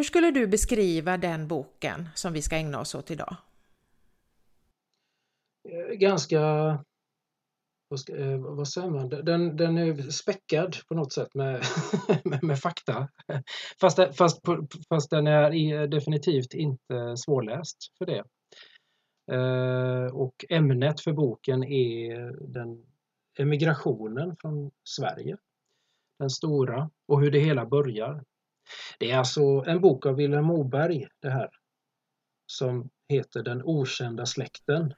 hur skulle du beskriva den boken som vi ska ägna oss åt idag? Eh, ganska, vad, ska, eh, vad säger man, den, den är späckad på något sätt med, med, med fakta. Fast, fast, fast den är definitivt inte svårläst för det. Eh, och ämnet för boken är den emigrationen från Sverige. Den stora och hur det hela börjar. Det är alltså en bok av Vilhelm Moberg det här som heter Den okända släkten.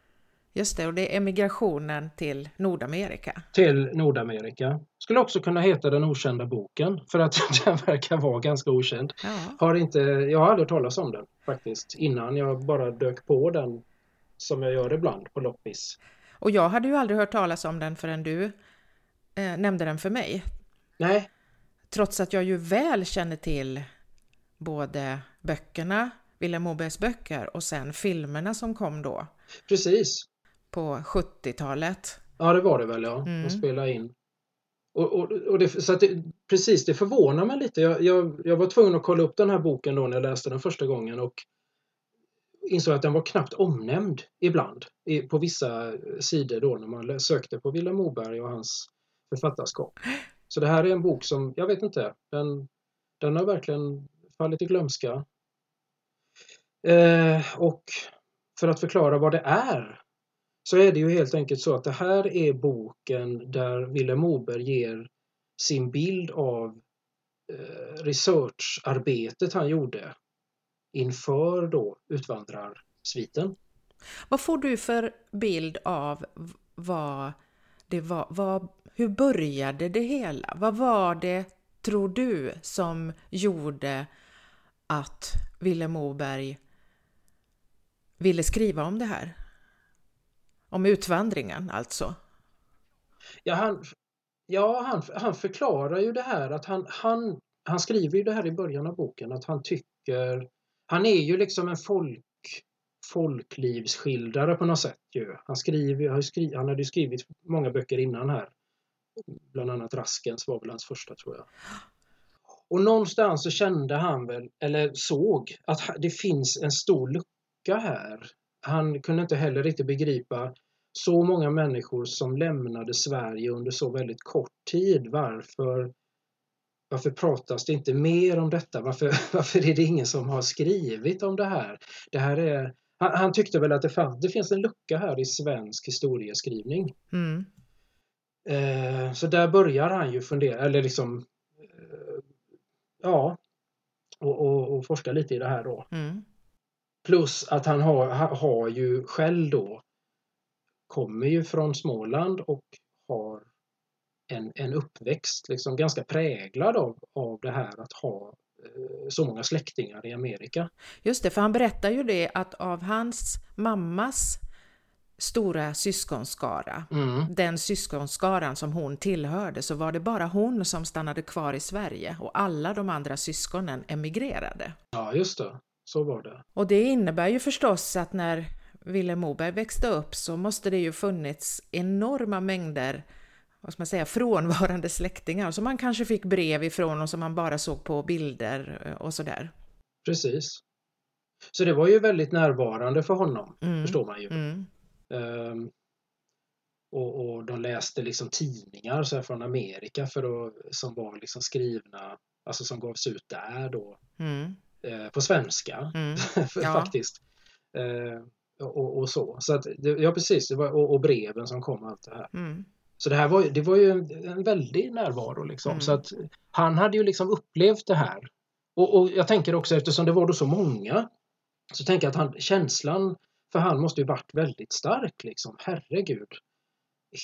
Just det, och det är emigrationen till Nordamerika. Till Nordamerika. Skulle också kunna heta Den okända boken för att den verkar vara ganska okänd. Ja. Har inte, jag har aldrig talat om den faktiskt innan. Jag bara dök på den som jag gör ibland på loppis. Och jag hade ju aldrig hört talas om den förrän du eh, nämnde den för mig. Nej. Trots att jag ju väl känner till både böckerna, Vilhelm Mobergs böcker och sen filmerna som kom då. Precis. På 70-talet. Ja, det var det väl ja. Mm. De spelade in. Och, och, och det, så det, precis, det förvånar mig lite. Jag, jag, jag var tvungen att kolla upp den här boken då när jag läste den första gången och insåg att den var knappt omnämnd ibland på vissa sidor då när man sökte på Vilhelm Moberg och hans författarskap. Så det här är en bok som, jag vet inte, den, den har verkligen fallit i glömska. Eh, och för att förklara vad det är så är det ju helt enkelt så att det här är boken där Vilhelm Moberg ger sin bild av eh, researcharbetet han gjorde inför då utvandrarsviten. Vad får du för bild av vad det var, var, hur började det hela? Vad var det, tror du, som gjorde att Vilhelm Moberg ville skriva om det här? Om utvandringen alltså? Ja, han, ja, han, han förklarar ju det här att han, han, han skriver ju det här i början av boken att han tycker han är ju liksom en folk, folklivsskildrare på något sätt. Ju. Han, skriver, har skrivit, han hade ju skrivit många böcker innan här. Bland annat Raskens var väl hans första tror jag. Och någonstans så kände han väl, eller såg, att det finns en stor lucka här. Han kunde inte heller riktigt begripa så många människor som lämnade Sverige under så väldigt kort tid. Varför varför pratas det inte mer om detta? Varför, varför är det ingen som har skrivit om det här? Det här är, han, han tyckte väl att det, fanns, det finns en lucka här i svensk historieskrivning. Mm. Eh, så där börjar han ju fundera, eller liksom eh, ja, och, och, och, forska lite i det här då. Mm. Plus att han har, har ju själv då kommer ju från Småland och har en, en uppväxt liksom ganska präglad av, av det här att ha så många släktingar i Amerika. Just det, för han berättar ju det att av hans mammas stora syskonskara, mm. den syskonskaran som hon tillhörde, så var det bara hon som stannade kvar i Sverige och alla de andra syskonen emigrerade. Ja, just det. Så var det. Och det innebär ju förstås att när Vilhelm Moberg växte upp så måste det ju funnits enorma mängder vad ska man säga, frånvarande släktingar som man kanske fick brev ifrån och som man bara såg på bilder eh, och sådär. Precis. Så det var ju väldigt närvarande för honom, mm. förstår man ju. Mm. Um, och, och, de läste liksom tidningar så från Amerika för att, som var liksom skrivna, alltså som gavs ut där då. Mm. Eh, på svenska mm. faktiskt. Eh, och, och, så. Så att, ja precis, det var, och, och breven som kom och allt det här. Så det här var, det var ju en, en väldig närvaro liksom. Mm. Så att han hade ju liksom upplevt det här. Och, och, jag tänker också eftersom det var då så många så tänker jag att han, känslan för han måste ju varit väldigt stark liksom. Herregud.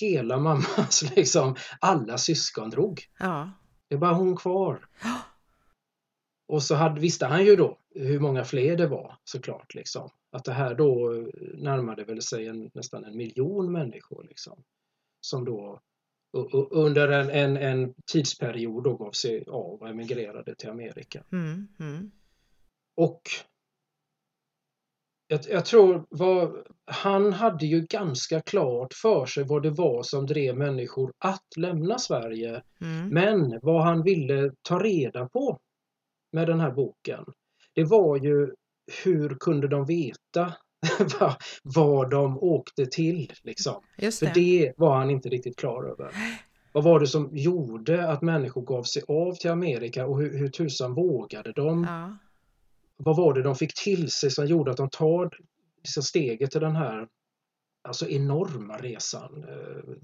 Hela mammas liksom, alla syskon drog. Ja. Det är bara hon kvar. Och så hade, visste han ju då hur många fler det var såklart. Liksom. Att det här då närmade väl sig en, nästan en miljon människor. Liksom som då under en, en, en tidsperiod då gav sig av och emigrerade till Amerika. Mm, mm. Och jag, jag, tror vad, han hade ju ganska klart för sig vad det var som drev människor att lämna Sverige. Mm. Men vad han ville ta reda på med den här boken, det var ju hur kunde de veta vad de åkte till liksom. det. För det var han inte riktigt klar över. Vad var det som gjorde att människor gav sig av till Amerika och hur, hur tusan vågade de? Ja. Vad var det de fick till sig som gjorde att de tar liksom steget till den här alltså enorma resan? Eh,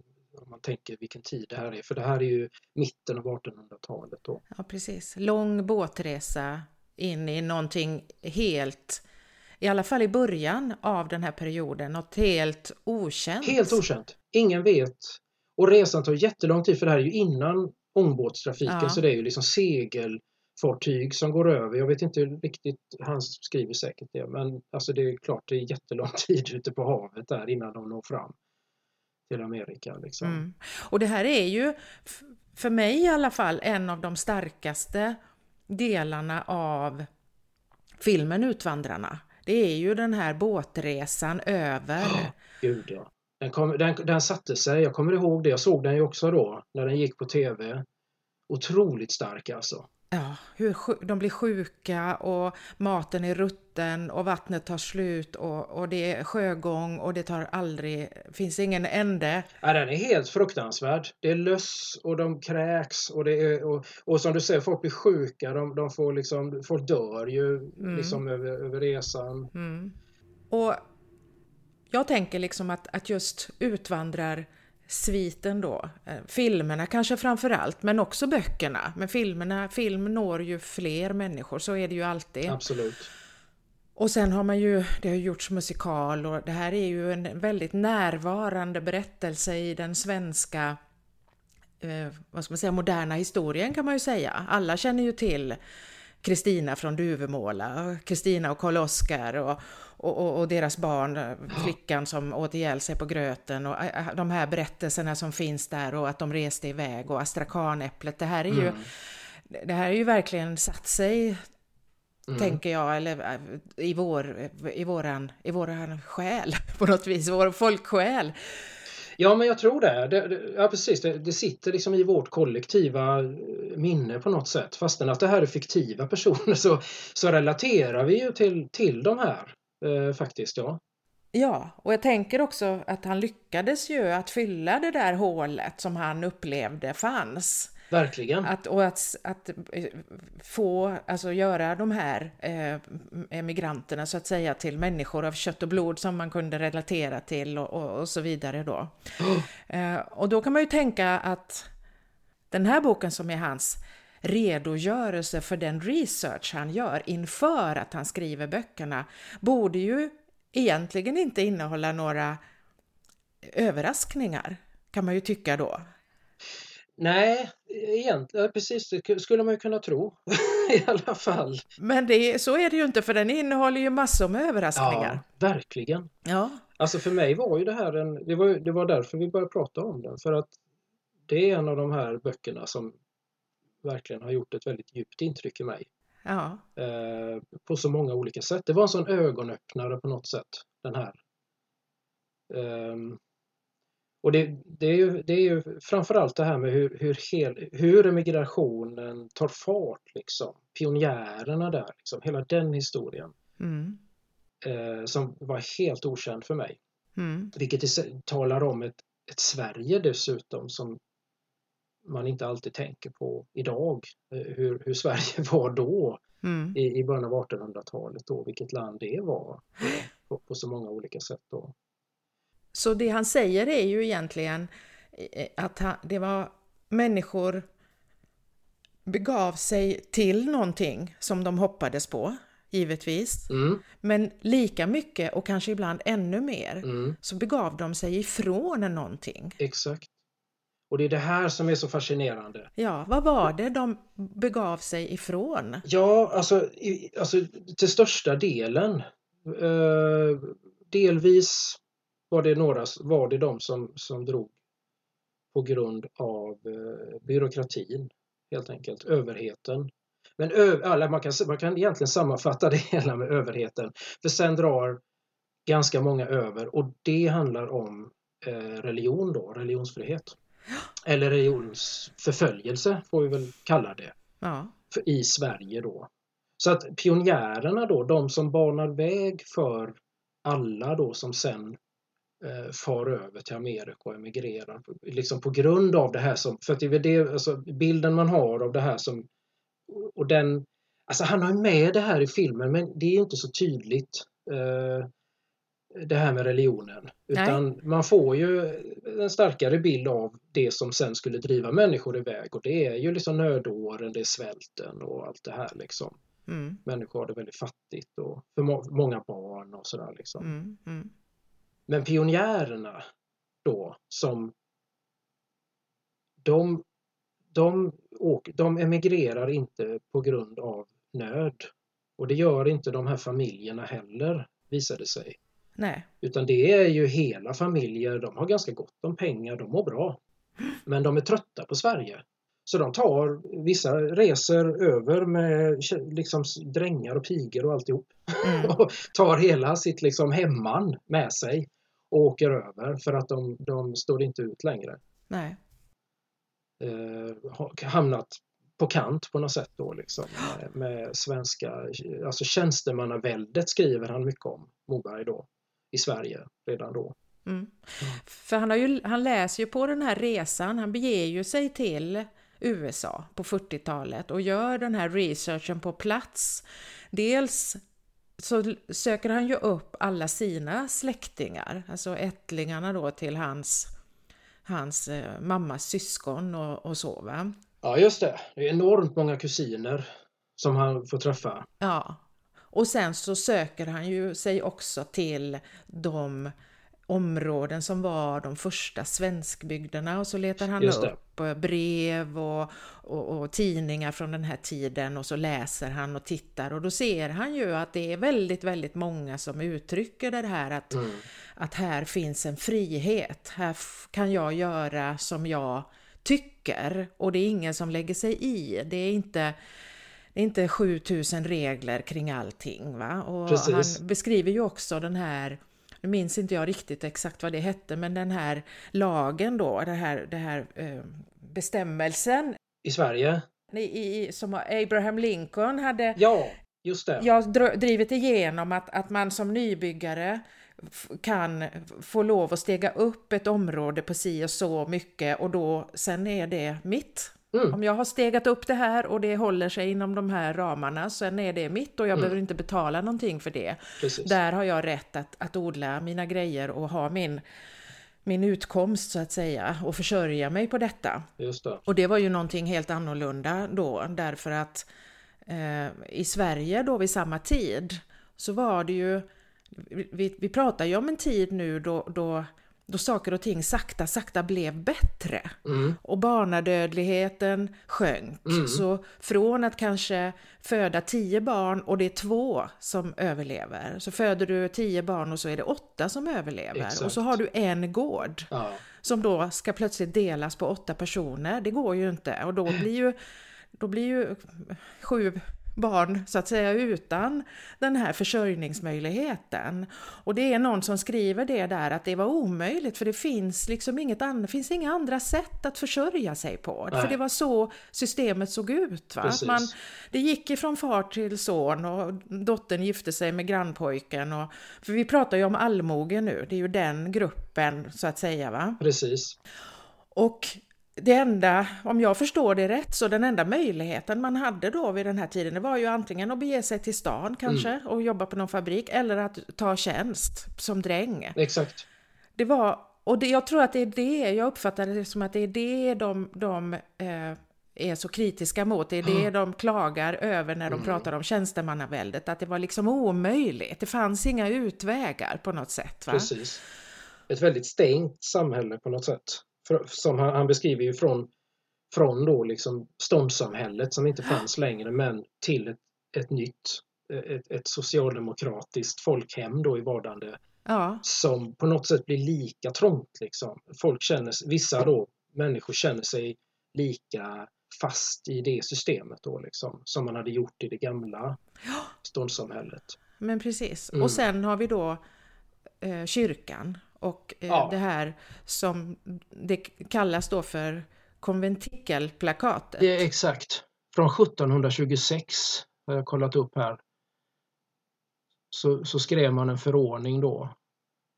om man tänker vilken tid det här är, för det här är ju mitten av 1800-talet då. ja, precis. Lång båtresa in i någonting helt, i alla fall i början av den här perioden, något helt okänt. Helt okänt. Ingen vet. Och resan tar jättelång tid för det här är ju innan ångbåtstrafiken Ja. så det är ju liksom segelfartyg som går över. Jag vet inte riktigt, han skriver säkert det, men alltså det är klart det är jättelång tid ute på havet där innan de når fram till Amerika. Liksom. Mm. Och det här är ju, för mig i alla fall, en av de starkaste delarna av filmen Utvandrarna. Det är ju den här båtresan över. Gud ja. Den, kom, den, den satte sig, jag kommer ihåg det, jag såg den ju också då när den gick på tv. Otroligt stark alltså. Ja, hur de blir sjuka och maten är rutten och vattnet tar slut och, och det är sjögång och det tar aldrig, finns ingen ände. Ja, den är helt fruktansvärd. Det är löss och de kräks och, det är, och, och som du säger, folk blir sjuka. De, de får liksom, folk dör ju Mm. liksom över, över resan. Mm. Och jag tänker liksom att, att just utvandrarsviten då, eh, filmerna kanske framför allt, men också böckerna. Men filmerna, film når ju fler människor, så är det ju alltid. Absolut. Och sen har man ju, det har gjorts musikal och det här är ju en väldigt närvarande berättelse i den svenska eh, vad ska man säga, moderna historien kan man ju säga. Alla känner ju till Kristina från Duvemåla, Kristina och Karl-Oskar och, och, och, deras barn, flickan som åt ihjäl sig på gröten och de här berättelserna som finns där och att de reste iväg och astrakanäpplet. Det här är ju, Mm. det här är ju verkligen satt sig Mm. tänker jag, eller i, vår, i, våran, i våran själ på något vis, vår folksjäl. Ja, men jag tror det. det, det ja, precis. Det, det sitter liksom i vårt kollektiva eh, minne på något sätt. Fastän att det här är fiktiva personer så, så relaterar vi ju till, till de här. Eh, faktiskt, ja. Ja, och jag tänker också att han lyckades ju att fylla det där hålet som han upplevde fanns. Verkligen. Att, och att, att eh, få, alltså göra de här eh, emigranterna så att säga till människor av kött och blod som man kunde relatera till och, och, och så vidare då. Eh, och då kan man ju tänka att den här boken som är hans redogörelse för den research han gör inför att han skriver böckerna borde ju egentligen inte innehålla några överraskningar, kan man ju tycka då. Nej, egentligen, precis det skulle man ju kunna tro. I alla fall. Men det, så är det ju inte, för den innehåller ju massor med överraskningar. Ja, verkligen. Ja. Alltså för mig var ju det här en, det var, det var därför vi började prata om den. För att det är en av de här böckerna som verkligen har gjort ett väldigt djupt intryck i mig. ja. Eh, på så många olika sätt. Det var en sån ögonöppnare på något sätt, den här. Ehm, och det, det, är ju, det är ju framförallt det här med hur, hur, hel, hur emigrationen tar fart, liksom. Pionjärerna där, liksom. hela den historien. Mm. Eh, som var helt okänd för mig. Mm. Vilket talar om ett, ett Sverige dessutom som man inte alltid tänker på idag. Eh, hur, hur Sverige var då Mm. i, i början av 1800-talet då, vilket land det var på, på så många olika sätt då. Så det han säger är ju egentligen eh, att han, det var människor begav sig till någonting som de hoppades på, givetvis. Mm, Men lika mycket och kanske ibland ännu mer mm, så begav de sig ifrån någonting. exakt. Och det är det här som är så fascinerande. Ja, vad var det de begav sig ifrån? Ja, alltså, i, alltså till största delen. Eh, delvis var det några, var det de som, som drog på grund av eh, byråkratin, helt enkelt, överheten. Men eller man, kan, man kan egentligen sammanfatta det hela med överheten. För sen drar ganska många över och det handlar om eh, religion då, religionsfrihet. Eller religionsförföljelse får vi väl kalla det Ja, för, i Sverige då. Så att pionjärerna då, de som banar väg för alla då som sen eh, far över till Amerika och emigrerar. Liksom på grund av det här som, för att det är det, alltså bilden man har av det här som, och den, alltså han har med det här i filmen men det är inte så tydligt. Eh, det här med religionen. Utan Nej. man får ju en starkare bild av det som sen skulle driva människor iväg och det är ju liksom nödåren, det är svälten och allt det här liksom. Mm. Människor har det väldigt fattigt och för må många barn och sådär liksom. Mm. Mm. Men pionjärerna då som de, de, åker, de emigrerar inte på grund av nöd. Och det gör inte de här familjerna heller, visade sig. Nej. Utan det är ju hela familjer, de har ganska gott om pengar, de mår bra. Men de är trötta på Sverige. Så de tar, vissa reser över med liksom drängar och pigor och alltihop. Mm. och tar hela sitt liksom hemman med sig och åker över för att de, de står inte ut längre. Nej. Eh, hamnat på kant på något sätt då liksom med, med svenska, alltså tjänstemannaväldet skriver han mycket om, Moberg då i Sverige redan då. Mm. Mm. För han, har ju, han läser ju på den här resan, han beger ju sig till USA på 40-talet och gör den här researchen på plats. Dels så söker han ju upp alla sina släktingar, alltså ättlingarna då till hans, hans eh, mammas syskon och, och så va. Ja just det, det är enormt många kusiner som han får träffa. Ja, och sen så söker han ju sig också till de områden som var de första svenskbygderna och så letar han upp brev och, och, och, tidningar från den här tiden och så läser han och tittar och då ser han ju att det är väldigt, väldigt många som uttrycker det här att, mm. att här finns en frihet, här kan jag göra som jag tycker och det är ingen som lägger sig i. Det är inte det är inte 7000 regler kring allting. Va? Och Precis. han beskriver ju också den här, nu minns inte jag riktigt exakt vad det hette, men den här lagen då, det här, det här eh, bestämmelsen. I Sverige? I, i, som Abraham Lincoln hade ja, just det. Jag drivit igenom att, att man som nybyggare kan få lov att stega upp ett område på si och så mycket och då sen är det mitt. Mm. Om jag har stegat upp det här och det håller sig inom de här ramarna, sen är det mitt och jag mm. behöver inte betala någonting för det. Precis. Där har jag rätt att, att odla mina grejer och ha min, min utkomst så att säga och försörja mig på detta. Just det. Och det var ju någonting helt annorlunda då därför att eh, i Sverige då vid samma tid så var det ju, vi, vi pratar ju om en tid nu då, då då saker och ting sakta, sakta blev bättre. Mm. Och barnadödligheten sjönk. Mm. Så från att kanske föda tio barn och det är två som överlever, så föder du tio barn och så är det åtta som överlever. Exakt. Och så har du en gård. Ja. Som då ska plötsligt delas på åtta personer. Det går ju inte. Och då blir ju, då blir ju sju barn så att säga utan den här försörjningsmöjligheten. Och det är någon som skriver det där att det var omöjligt för det finns liksom inget annat, finns inga andra sätt att försörja sig på. Nej. För det var så systemet såg ut. Va? Man, det gick ifrån far till son och dottern gifte sig med grannpojken. Och, för vi pratar ju om allmogen nu, det är ju den gruppen så att säga. Va? Precis. Och det enda, om jag förstår det rätt, så den enda möjligheten man hade då vid den här tiden, det var ju antingen att bege sig till stan kanske mm. och jobba på någon fabrik eller att ta tjänst som dräng. Exakt. Det var, och det, jag tror att det är det, jag uppfattar det som att det är det de, de eh, är så kritiska mot, det är det de klagar över när de mm. pratar om tjänstemannaväldet, att det var liksom omöjligt, det fanns inga utvägar på något sätt. Va? Precis. Ett väldigt stängt samhälle på något sätt som han, han beskriver ju från, från då liksom ståndssamhället som inte fanns längre men till ett, ett nytt, ett, ett socialdemokratiskt folkhem då i vardande. Ja. Som på något sätt blir lika trångt liksom. Folk känner, vissa då människor känner sig lika fast i det systemet då liksom. Som man hade gjort i det gamla ståndssamhället. Men precis. Mm. Och sen har vi då eh, kyrkan och eh, ja. det här som det kallas då för konventikelplakatet. Det är exakt. Från 1726 har jag kollat upp här, så, så skrev man en förordning då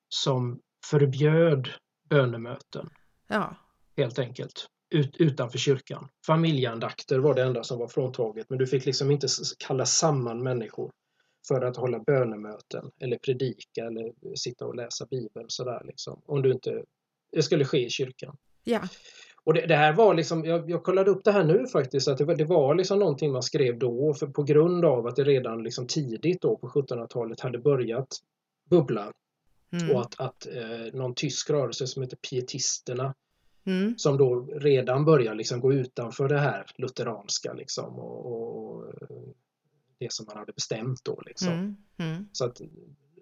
som förbjöd bönemöten. Ja. Helt enkelt. Ut, utanför kyrkan. Familjeandakter var det enda som var fråntaget men du fick liksom inte kalla samman människor för att hålla bönemöten eller predika eller sitta och läsa bibeln sådär liksom. Om du inte, det skulle ske i kyrkan. Ja. Och det, det, här var liksom, jag, jag, kollade upp det här nu faktiskt, att det, det var liksom någonting man skrev då för på grund av att det redan liksom tidigt då på 1700-talet hade börjat bubbla. Mm. Och att, att eh, någon tysk rörelse som heter pietisterna mm. som då redan börjar liksom gå utanför det här lutheranska liksom och, och det som man hade bestämt då. Liksom. Mm. Mm. Så att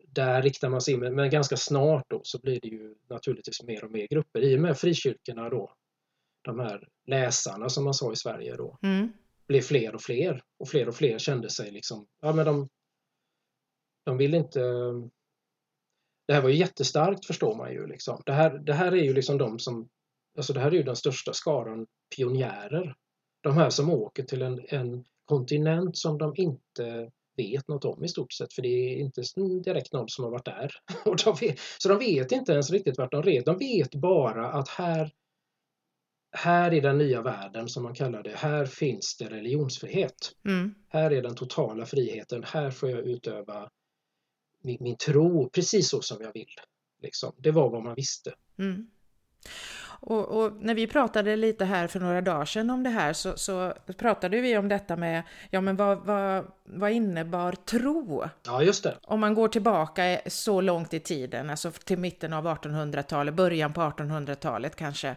där riktar man sig in, men, ganska snart då så blir det ju naturligtvis mer och mer grupper i och med frikyrkorna då de här läsarna som man sa i Sverige då mm. blev fler och fler och fler och fler kände sig liksom, ja men de de vill inte det här var ju jättestarkt förstår man ju liksom. Det här, det här är ju liksom de som, alltså det här är ju den största skaran pionjärer. De här som åker till en, en kontinent som de inte vet något om i stort sett för det är inte direkt någon som har varit där. Och de vet, så de vet inte ens riktigt vart de red. De vet bara att här här i den nya världen som man kallar det, här finns det religionsfrihet. Mm. Här är den totala friheten, här får jag utöva min, min tro precis så som jag vill. Liksom. Det var vad man visste. Mm. Och, och, när vi pratade lite här för några dagar sedan om det här så, så pratade vi om detta med, ja men vad, vad, vad innebar tro? Ja, just det. Om man går tillbaka så långt i tiden, alltså till mitten av 1800-talet, början på 1800-talet kanske.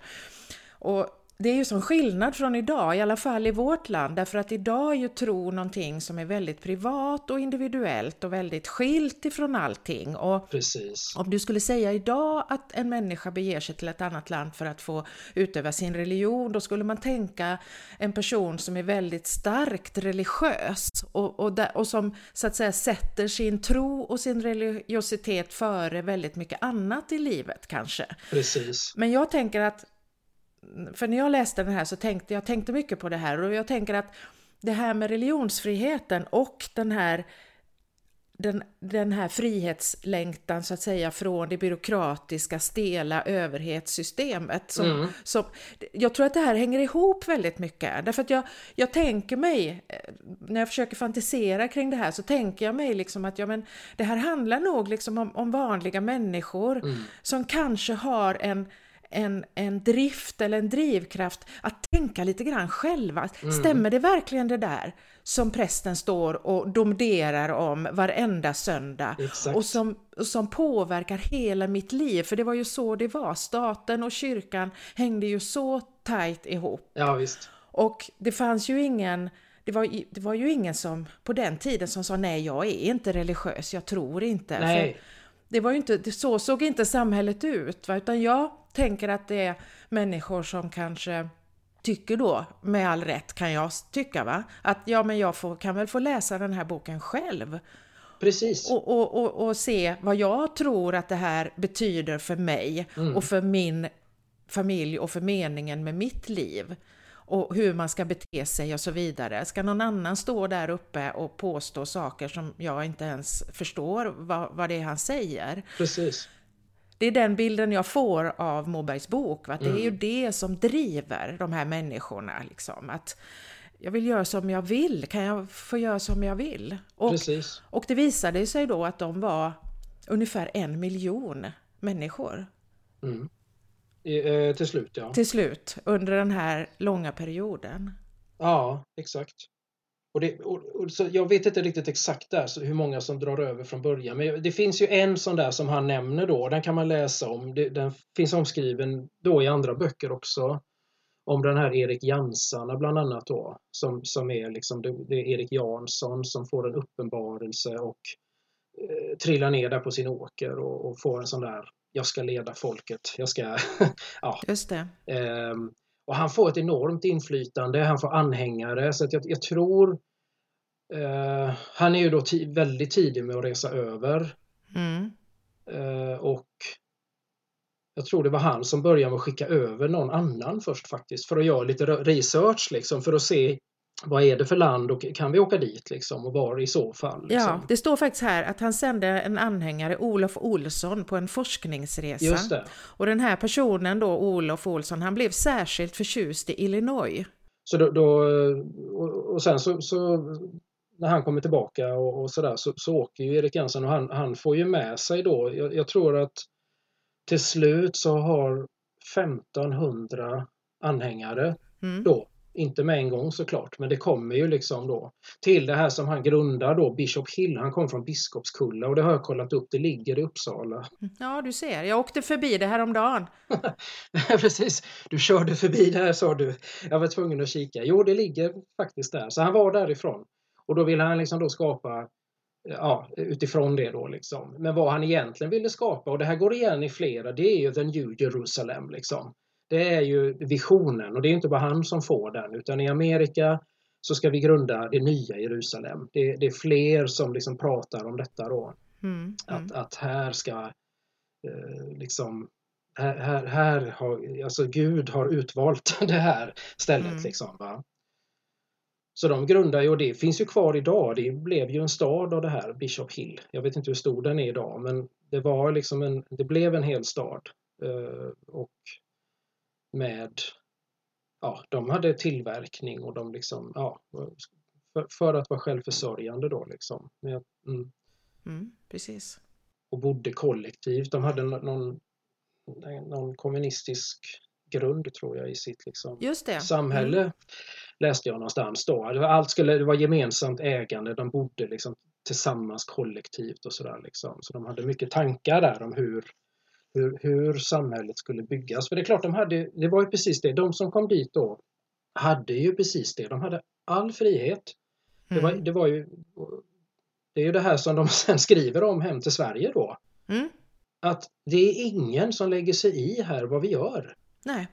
Och det är ju som skillnad från idag, i alla fall i vårt land, därför att idag är ju tro någonting som är väldigt privat och individuellt och väldigt skilt ifrån allting. Och Precis. Om du skulle säga idag att en människa beger sig till ett annat land för att få utöva sin religion, då skulle man tänka en person som är väldigt starkt religiös och, och, där, och som så att säga sätter sin tro och sin religiositet före väldigt mycket annat i livet kanske. Precis. Men jag tänker att för när jag läste den här så tänkte jag tänkte mycket på det här och jag tänker att det här med religionsfriheten och den här den, den här frihetslängtan så att säga från det byråkratiska stela överhetssystemet. Som, mm. som, jag tror att det här hänger ihop väldigt mycket. Därför att jag, jag tänker mig, eh, när jag försöker fantisera kring det här, så tänker jag mig liksom att ja, men, det här handlar nog liksom om, om vanliga människor mm. som kanske har en en, en drift eller en drivkraft att tänka lite grann själva. Mm. Stämmer det verkligen det där som prästen står och domderar om varenda söndag och som, som påverkar hela mitt liv? För det var ju så det var. Staten och kyrkan hängde ju så tajt ihop. Ja, visst. Och det fanns ju ingen det var, det var ju ingen som på den tiden som sa nej, jag är inte religiös, jag tror inte. Nej. För det var inte, så såg inte samhället ut, va? utan jag tänker att det är människor som kanske tycker då, med all rätt kan jag tycka, va? att ja, men jag får, kan väl få läsa den här boken själv. Precis. Och, och, och, och se vad jag tror att det här betyder för mig mm. och för min familj och för meningen med mitt liv och hur man ska bete sig och så vidare. Ska någon annan stå där uppe och påstå saker som jag inte ens förstår vad, vad det är han säger? Precis. Det är den bilden jag får av Mobergs bok. Att det är ju mm. det som driver de här människorna. Liksom. Att jag vill göra som jag vill, kan jag få göra som jag vill? Och, Precis. och det visade sig då att de var ungefär en miljon människor. Mm. I, eh, till slut ja. Till slut, under den här långa perioden. Ja, exakt. Och det, och, och, så jag vet inte riktigt exakt där, hur många som drar över från början. Men det finns ju en sån där som han nämner då, den kan man läsa om. Det, den finns omskriven då i andra böcker också. Om den här Erik Jansarna bland annat då. Som, som är liksom, det, det är Erik Jansson som får en uppenbarelse och eh, trillar ner där på sin åker och, och får en sån där jag ska leda folket, jag ska... ja. Just det. Um, och han får ett enormt inflytande, han får anhängare så att jag, jag tror uh, Han är ju då väldigt tidig med att resa över. Mm. Uh, och jag tror det var han som började med att skicka över någon annan först faktiskt för att göra lite research liksom för att se vad är det för land och kan vi åka dit liksom och var i så fall? Liksom? Ja, det står faktiskt här att han sände en anhängare, Olof Olsson, på en forskningsresa. Just det. Och den här personen då, Olof Olsson, han blev särskilt förtjust i Illinois. Så då, då och, sen så, så, när han kommer tillbaka och, och sådär så, så åker ju Erik Jensen och han, han får ju med sig då, jag, jag tror att till slut så har 1500 anhängare mm. då inte med en gång såklart, men det kommer ju liksom då till det här som han grundar då, Bishop Hill. Han kom från Biskopskulla och det har jag kollat upp, det ligger i Uppsala. Ja, du ser, jag åkte förbi det här om dagen. Precis, du körde förbi det här sa du. Jag var tvungen att kika. Jo, det ligger faktiskt där, så han var därifrån. Och då ville han liksom då skapa ja, utifrån det då liksom. Men vad han egentligen ville skapa, och det här går igen i flera, det är ju The New Jerusalem liksom det är ju visionen och det är inte bara han som får den utan i Amerika så ska vi grunda det nya Jerusalem. Det, det är fler som liksom pratar om detta då. Mm, mm. Att, att här ska eh, liksom här, här, här, har, alltså Gud har utvalt det här stället mm. liksom. Va? Så de grundar ju, och det finns ju kvar idag, det blev ju en stad av det här, Bishop Hill. Jag vet inte hur stor den är idag men det var liksom en, det blev en hel stad. Eh, och med ja, de hade tillverkning och de liksom, ja, för, för att vara självförsörjande då liksom. Mm. Mm, precis. Och bodde kollektivt. De hade någon, någon kommunistisk grund tror jag i sitt liksom, samhälle. Mm. Läste jag någonstans då. Allt skulle, det var gemensamt ägande, de bodde liksom tillsammans kollektivt och sådär. Liksom. Så de hade mycket tankar där om hur hur, hur samhället skulle byggas. För det är klart, de hade, det var ju precis det. De som kom dit då hade ju precis det. De hade all frihet. Mm. Det, var, mm. det var ju det är ju det här som de sen skriver om hem till Sverige då. Mm. Att det är ingen som lägger sig i här vad vi gör. Nej.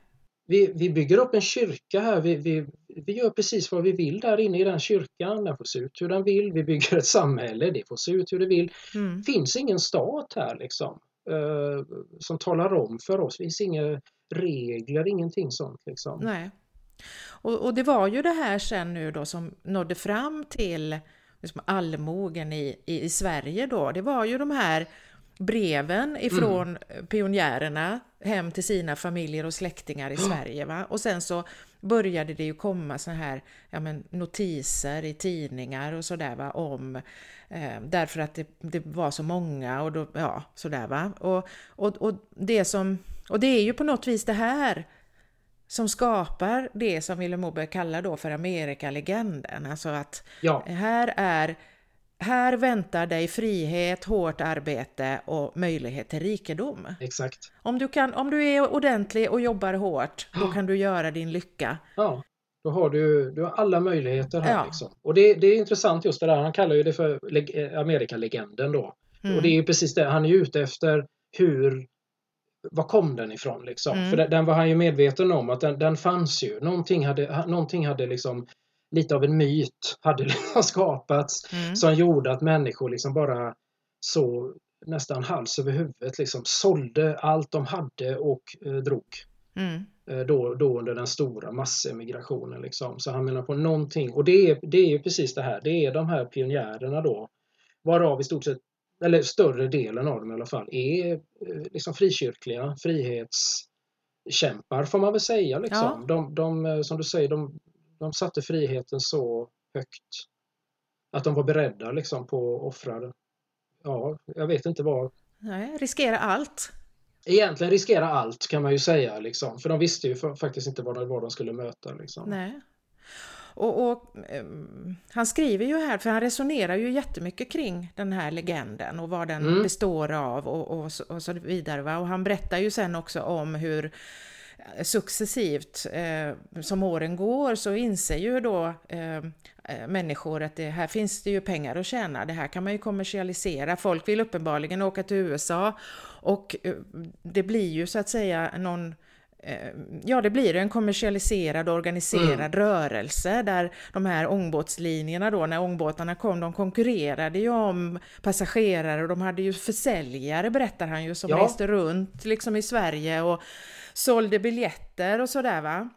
Vi, vi bygger upp en kyrka här. Vi, vi, vi gör precis vad vi vill där inne i den kyrkan. Den får se ut hur den vill. Vi bygger ett samhälle. Det får se ut hur det vill. Mm. finns ingen stat här liksom Eh, som talar om för oss. Det finns inga regler, ingenting sånt. Liksom. Nej. Och, och, det var ju det här sen nu då som nådde fram till liksom allmogen i, i, i Sverige då. Det var ju de här breven ifrån mm. pionjärerna hem till sina familjer och släktingar i Sverige. Va? Och sen så började det ju komma såna här ja, men, notiser i tidningar och sådär om eh, därför att det, det, var så många och då, ja, sådär va. Och, och, och, det som, och det är ju på något vis det här som skapar det som Willem Moberg kallar då för Amerikalegenden. Alltså att ja. här är här väntar dig frihet, hårt arbete och möjlighet till rikedom. Exakt. Om du, kan, om du är ordentlig och jobbar hårt, då kan du göra din lycka. Ja, då har du, du har alla möjligheter här. Ja. Liksom. Och det, det är intressant just det där, han kallar ju det för eh, Amerikalegenden då. Mm. Och det är ju precis det, han är ute efter hur var kom den ifrån liksom? Mm. För den, den, var han ju medveten om att den, den fanns ju. Någonting hade, någonting hade liksom lite av en myt hade liksom skapats mm. som gjorde att människor liksom bara så nästan hals över huvudet liksom sålde allt de hade och eh, drog. Mm. Eh, då, då under den stora massemigrationen. Liksom. Så han menar på någonting, och det är, det är ju precis det här, det är de här pionjärerna då, varav i stort sett, eller större delen av dem i alla fall, är eh, liksom frikyrkliga, frihetskämpar får man väl säga. Liksom. Ja. De, de, som du säger, de de satte friheten så högt att de var beredda liksom på att offra, ja, jag vet inte vad. Nej, riskera allt. Egentligen riskera allt kan man ju säga liksom, för de visste ju faktiskt inte vad, vad de skulle möta. Liksom. Nej. Och, och um, han skriver ju här, för han resonerar ju jättemycket kring den här legenden och vad den mm. består av och, och, och, så vidare. Va? Och han berättar ju sen också om hur successivt eh, som åren går så inser ju då eh, eh, människor att det här finns det ju pengar att tjäna. Det här kan man ju kommersialisera. Folk vill uppenbarligen åka till USA och eh, det blir ju så att säga någon eh, Ja, det blir en kommersialiserad organiserad mm. rörelse där de här ångbåtslinjerna då, när ångbåtarna kom, de konkurrerade ju om passagerare och de hade ju försäljare, berättar han ju, som ja. reste runt liksom i Sverige och sålde biljetter och sådär va.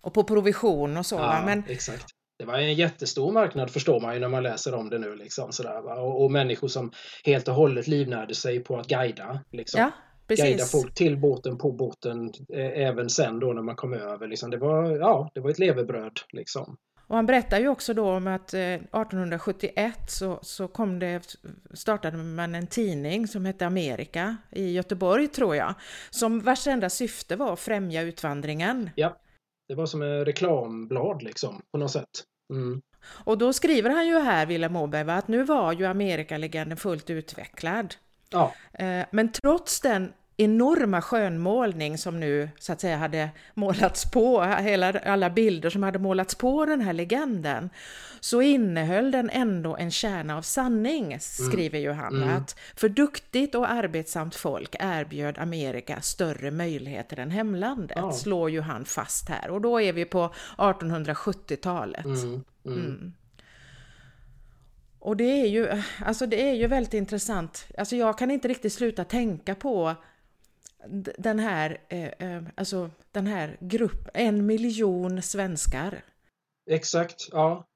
Och på provision och så ja, va. Men, exakt. det var en jättestor marknad förstår man ju när man läser om det nu. Liksom, sådär, och, och, människor som helt och hållet livnärde sig på att guida. Liksom. Ja, precis. Guida folk till båten, på båten, eh, även sen då när man kom över. Liksom. Det, var, ja, det var ett levebröd. Liksom. Och han berättar ju också då om att 1871 eh, så, så kom det, startade man en tidning som hette Amerika i Göteborg tror jag, som vars enda syfte var att främja utvandringen. Ja, det var som ett reklamblad liksom på något sätt. Mm. Och då skriver han ju här, Willem Åberg, att nu var ju Amerikalegenden fullt utvecklad. Ja. Eh, men trots den enorma skönmålning som nu så att säga hade målats på, hela, alla bilder som hade målats på den här legenden, så innehöll den ändå en kärna av sanning, mm. skriver ju han. Mm. Att för duktigt och arbetsamt folk erbjöd Amerika större möjligheter än hemlandet, ja. slår ju han fast här. Och då är vi på 1870-talet. Mm. mm. Mm. Och det är ju, alltså det är ju väldigt intressant. Alltså jag kan inte riktigt sluta tänka på den här, eh, eh, alltså den här gruppen, en miljon svenskar. Exakt, ja.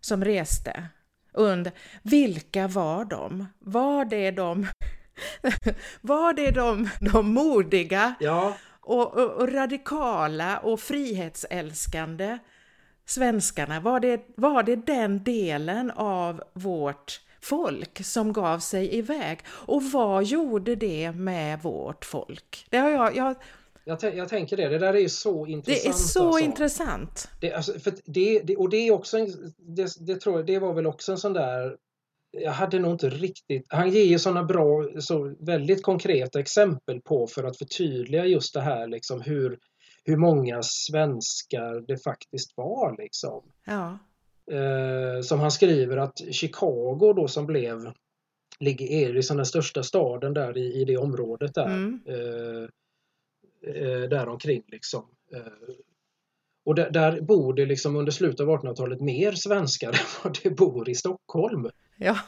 Som reste. Und, vilka var de? Var det de, var det de, de modiga ja. och, och, och, radikala och frihetsälskande svenskarna? Var det, var det den delen av vårt folk som gav sig iväg. Och vad gjorde det med vårt folk? Det har jag, jag jag, jag, tänker det, det där är så intressant. Det är så alltså. intressant. Det, alltså, för det, det, och det är också, det, det, tror jag, det var väl också en sån där jag hade nog inte riktigt... Han ger ju sådana bra, så väldigt konkreta exempel på för att förtydliga just det här liksom hur, hur många svenskar det faktiskt var. Liksom. Ja. Eh, som han skriver att Chicago då som blev ligger, är liksom den största staden där i, i det området där. Mm. Eh, eh, där omkring liksom. Eh, och där, där, bor det liksom under slutet av 1800-talet mer svenskar än vad det bor i Stockholm. Ja.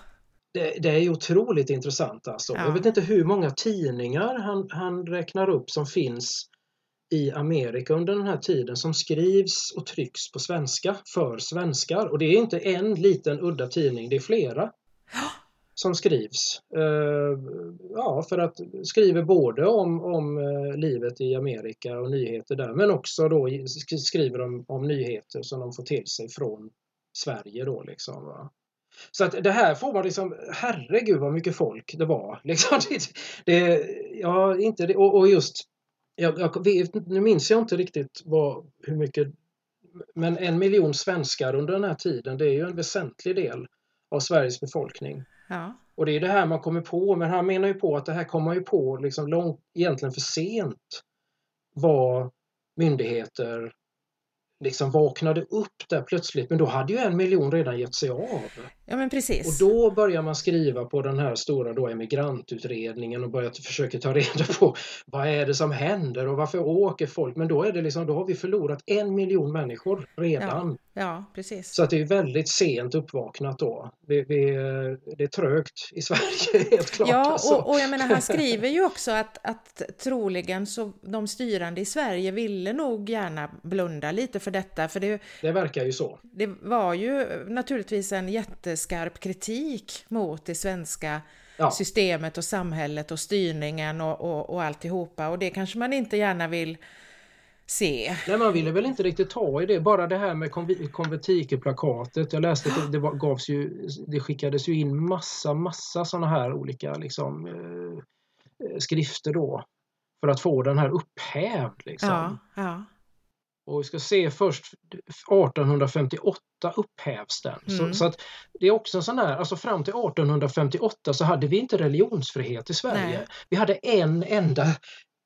Det, det är otroligt intressant alltså. Ja. Jag vet inte hur många tidningar han, han räknar upp som finns i Amerika under den här tiden som skrivs och trycks på svenska för svenskar. Och det är inte en liten udda tidning, det är flera som skrivs. Uh, ja, för att skriver både om, om uh, livet i Amerika och nyheter där men också då skriver de om nyheter som de får till sig från Sverige då liksom. Va? Så att det här får man liksom, herregud vad mycket folk det var. Liksom, det, det, ja, inte det, och, och just jag, jag vet, nu minns jag inte riktigt vad, hur mycket men en miljon svenskar under den här tiden det är ju en väsentlig del av Sveriges befolkning. Ja. Och det är det här man kommer på, men han menar ju på att det här kommer man ju på liksom långt, egentligen för sent vad myndigheter liksom vaknade upp där plötsligt. Men då hade ju en miljon redan gett sig av. Ja men precis. Och då börjar man skriva på den här stora då emigrantutredningen och börjar försöka ta reda på vad är det som händer och varför åker folk? Men då är det liksom, då har vi förlorat en miljon människor redan. Ja. Ja, precis. Så att det är väldigt sent uppvaknat då. Vi, vi, det är trögt i Sverige, helt klart. Ja, alltså. och, och, jag menar, han skriver ju också att, att troligen så de styrande i Sverige ville nog gärna blunda lite för detta. För det, det verkar ju så. Det var ju naturligtvis en jätteskarp kritik mot det svenska ja. systemet och samhället och styrningen och, och, och alltihopa. Och det kanske man inte gärna vill se. Nej, man ville väl inte riktigt ta i det. Bara det här med konventikelplakatet. Jag läste att det, det, gavs ju, det skickades ju in massa, massa sådana här olika liksom, eh, skrifter då. För att få den här upphävd. Liksom. Ja, ja. Och vi ska se först 1858 upphävs den. Mm. Så, så, att det är också en sån här, alltså fram till 1858 så hade vi inte religionsfrihet i Sverige. Nej. Vi hade en enda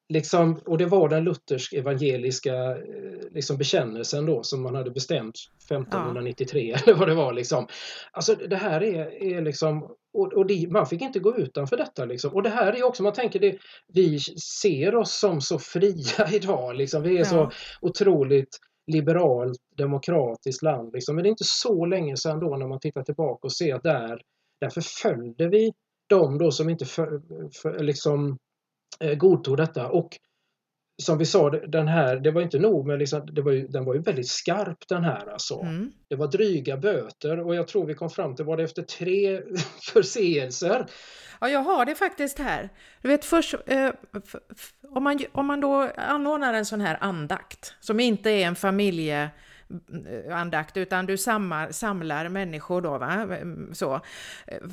liksom, och det var den luthersk evangeliska eh, liksom, bekännelsen då som man hade bestämt 1593 ja. eller vad det var. Liksom. Alltså det här är, är liksom, och, och det, man fick inte gå utanför detta. Liksom. Och det här är också, man tänker det, vi ser oss som så fria idag. Liksom. Vi är ja. så otroligt liberalt, demokratiskt land. Liksom. Men det är inte så länge sedan då när man tittar tillbaka och ser att där, där förföljde vi de då som inte för, för, liksom, godtog detta och som vi sa, den här, det var inte nog med liksom, det var ju, den var ju väldigt skarp den här alltså. Mm. Det var dryga böter och jag tror vi kom fram till, var det efter tre förseelser? Ja, jag har det faktiskt här. Du vet först, eh, om, man, om man då anordnar en sån här andakt, som inte är en familje andakt utan du samlar, samlar människor då. Va? Så.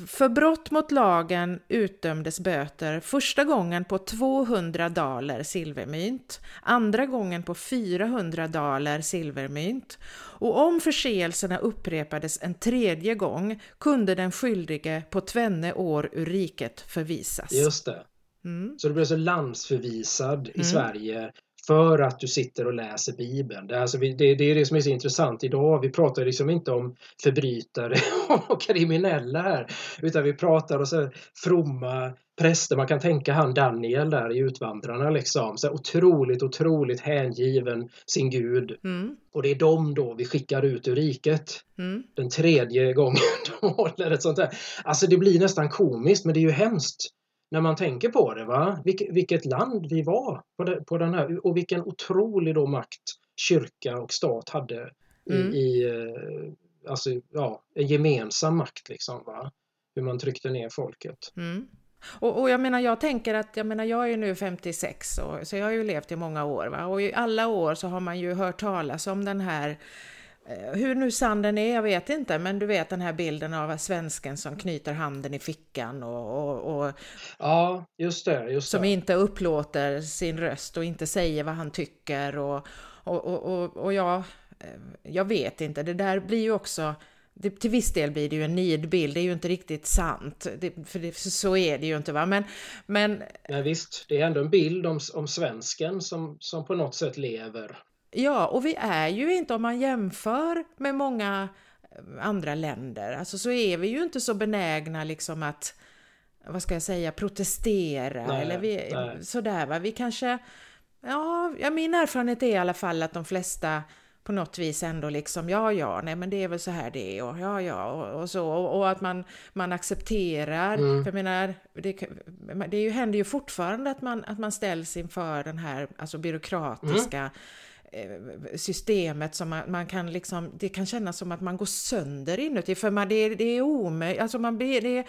För brott mot lagen utdömdes böter första gången på 200 daler silvermynt, andra gången på 400 daler silvermynt och om förseelserna upprepades en tredje gång kunde den skyldige på tvenne år ur riket förvisas. Just det. Mm. Så du blev så landsförvisad i mm. Sverige för att du sitter och läser Bibeln. Det, alltså, det, det är det som är så intressant idag. Vi pratar liksom inte om förbrytare och kriminella här, utan vi pratar om så fromma präster. Man kan tänka han Daniel där i Utvandrarna liksom. Så otroligt, otroligt hängiven sin Gud. Mm. Och det är dem då vi skickar ut ur riket. Mm. Den tredje gången de håller ett sånt här. Alltså det blir nästan komiskt men det är ju hemskt när man tänker på det. Va? Vilket, vilket land vi var på, det, på den här och vilken otrolig då makt kyrka och stat hade mm. i, i eh, alltså, ja, en gemensam makt. Liksom, va? Hur man tryckte ner folket. Mm. Och, och, jag menar, jag tänker att, jag menar, jag är ju nu 56, och, så jag har ju levt i många år. Va? Och i alla år så har man ju hört talas om den här hur nu sann den är, jag vet inte, men du vet den här bilden av svensken som knyter handen i fickan och... och, och ja, just det. Just som det. inte upplåter sin röst och inte säger vad han tycker och, och, och, och, jag, eh, jag vet inte, det där blir ju också... Det, till viss del blir det ju en nidbild, det är ju inte riktigt sant, det, för det, så är det ju inte va, men... men Nej, visst, det är ändå en bild om, om svensken som, som på något sätt lever Ja, och vi är ju inte, om man jämför med många eh, andra länder, alltså så är vi ju inte så benägna liksom att, vad ska jag säga, protestera nej, eller vi, sådär va. Vi kanske, ja, ja, min erfarenhet är i alla fall att de flesta på något vis ändå liksom, ja, ja, nej men det är väl så här det är och ja, ja och, och så och, och, att man, man accepterar, mm. för jag menar, det, det ju, händer ju fortfarande att man, att man ställs inför den här alltså byråkratiska mm systemet som man, man, kan liksom, det kan kännas som att man går sönder inuti för man, det, det är omöjligt, alltså man, blir, det,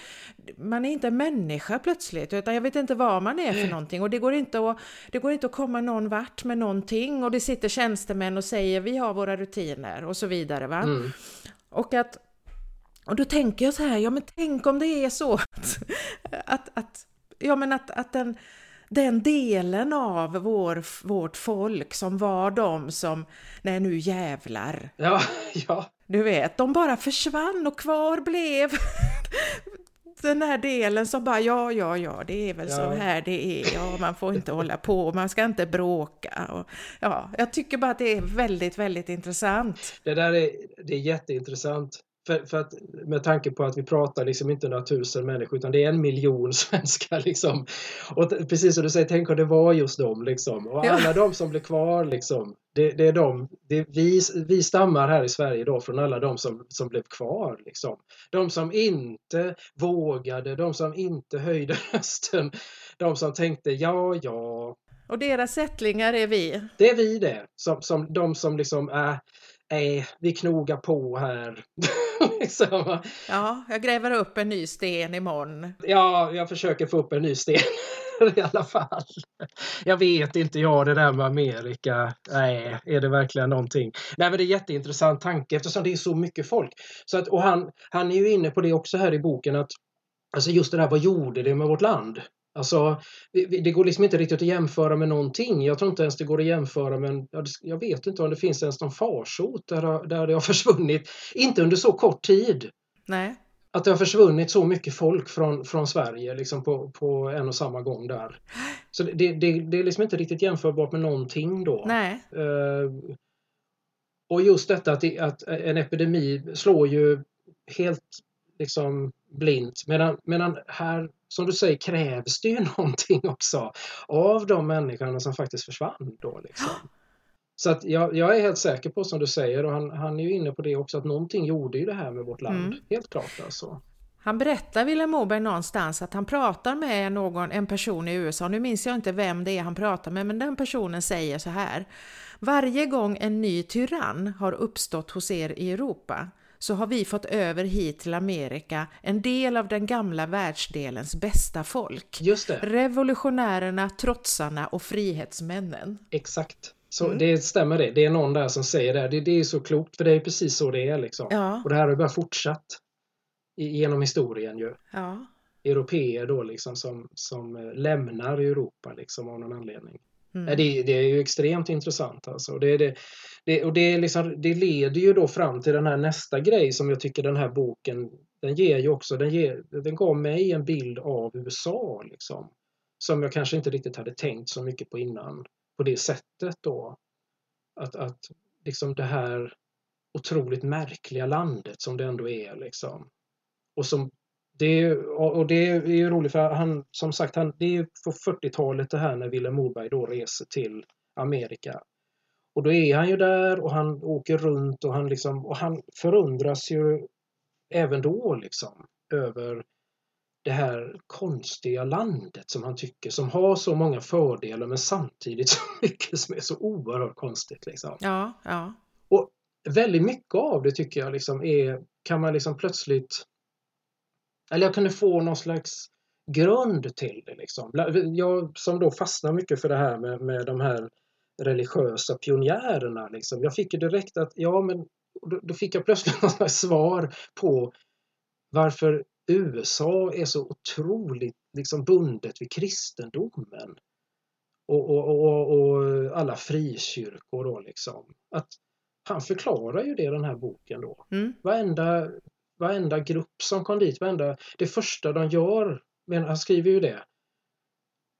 man är inte människa plötsligt utan jag vet inte vad man är för någonting och det går inte att, det går inte att komma någon vart med någonting och det sitter tjänstemän och säger vi har våra rutiner och så vidare va. Mm. Och att och då tänker jag så här, ja men tänk om det är så att, att, att ja men att, att den den delen av vår, vårt folk som var de som, nej nu jävlar. Ja, ja. Du vet, de bara försvann och kvar blev den här delen som bara, ja, ja, ja, det är väl ja. så här det är, ja, man får inte hålla på, man ska inte bråka. Och, ja, jag tycker bara att det är väldigt, väldigt intressant. Det där är, det är jätteintressant. För, för, att, med tanke på att vi pratar liksom inte några tusen människor utan det är en miljon svenskar. Liksom. Och precis som du säger, tänk om det var just dem. Liksom. Och alla ja. de som blir kvar, liksom, det, det är de, det är vi, vi stammar här i Sverige då från alla de som, som blev kvar. Liksom. De som inte vågade, de som inte höjde rösten, de som tänkte ja, ja. Och deras ättlingar är vi. Det är vi det. Som, som, de som liksom är äh, vi knogar på här. liksom. Ja, jag gräver upp en ny sten imorgon. Ja, jag försöker få upp en ny sten i alla fall. Jag vet inte jag det där med Amerika. Nej, är det verkligen någonting? Nej, men det är jätteintressant tanke eftersom det är så mycket folk. Så att, och han, han är ju inne på det också här i boken att Alltså just det där, vad gjorde det med vårt land? Alltså, det går liksom inte riktigt att jämföra med någonting. Jag tror inte ens det går att jämföra med jag vet inte om det finns ens någon farsot där, där det har försvunnit, inte under så kort tid. Nej. Att det har försvunnit så mycket folk från, från Sverige liksom på, på en och samma gång där. Så det, det, det är liksom inte riktigt jämförbart med någonting då. Nej. Uh, och just detta att, att en epidemi slår ju helt liksom blint. Medan, medan här, som du säger, krävs det ju någonting också av de människorna som faktiskt försvann då. Liksom. Så att jag, jag, är helt säker på som du säger och han, han är ju inne på det också att någonting gjorde ju det här med vårt land. Mm. Helt klart alltså. Han berättar, Vilhelm Moberg, någonstans att han pratar med någon, en person i USA. Nu minns jag inte vem det är han pratar med, men den personen säger så här. Varje gång en ny tyrann har uppstått hos er i Europa så har vi fått över hit till Amerika en del av den gamla världsdelens bästa folk. Just det. Revolutionärerna, trotsarna och frihetsmännen. Exakt. Så mm. det stämmer det. Det är någon där som säger det. Det, det är så klokt, för det är precis så det är liksom. Ja. Och det här har bara fortsatt genom historien ju. Ja. Europeer då liksom som, som eh, lämnar Europa liksom av någon anledning. Mm. Det, det, är ju extremt intressant alltså. Det, det, det, och det, liksom, det leder ju då fram till den här nästa grej som jag tycker den här boken den ger ju också, den, ger, den gav mig en bild av USA liksom. Som jag kanske inte riktigt hade tänkt så mycket på innan. På det sättet då. Att, att liksom det här otroligt märkliga landet som det ändå är liksom. Och som det, och det är ju roligt för han, som sagt, han, det är på 40-talet det här när Vilhelm Moberg då reser till Amerika. Och då är han ju där och han åker runt och han liksom, och han förundras ju även då liksom över det här konstiga landet som han tycker, som har så många fördelar men samtidigt så mycket som är så oerhört konstigt. Liksom. Ja, ja. Och väldigt mycket av det tycker jag liksom är, kan man liksom plötsligt eller jag kunde få någon slags grund till det. Liksom. Jag som då fastnar mycket för det här med, med de här religiösa pionjärerna. Liksom. Jag fick ju direkt att, ja men då, då fick jag plötsligt något svar på varför USA är så otroligt liksom bundet vid kristendomen. Och, och, och, och alla frikyrkor då liksom. Att han förklarar ju det i den här boken då. Mm. Varenda varenda grupp som kom dit, varenda, det första de gör, men han skriver ju det,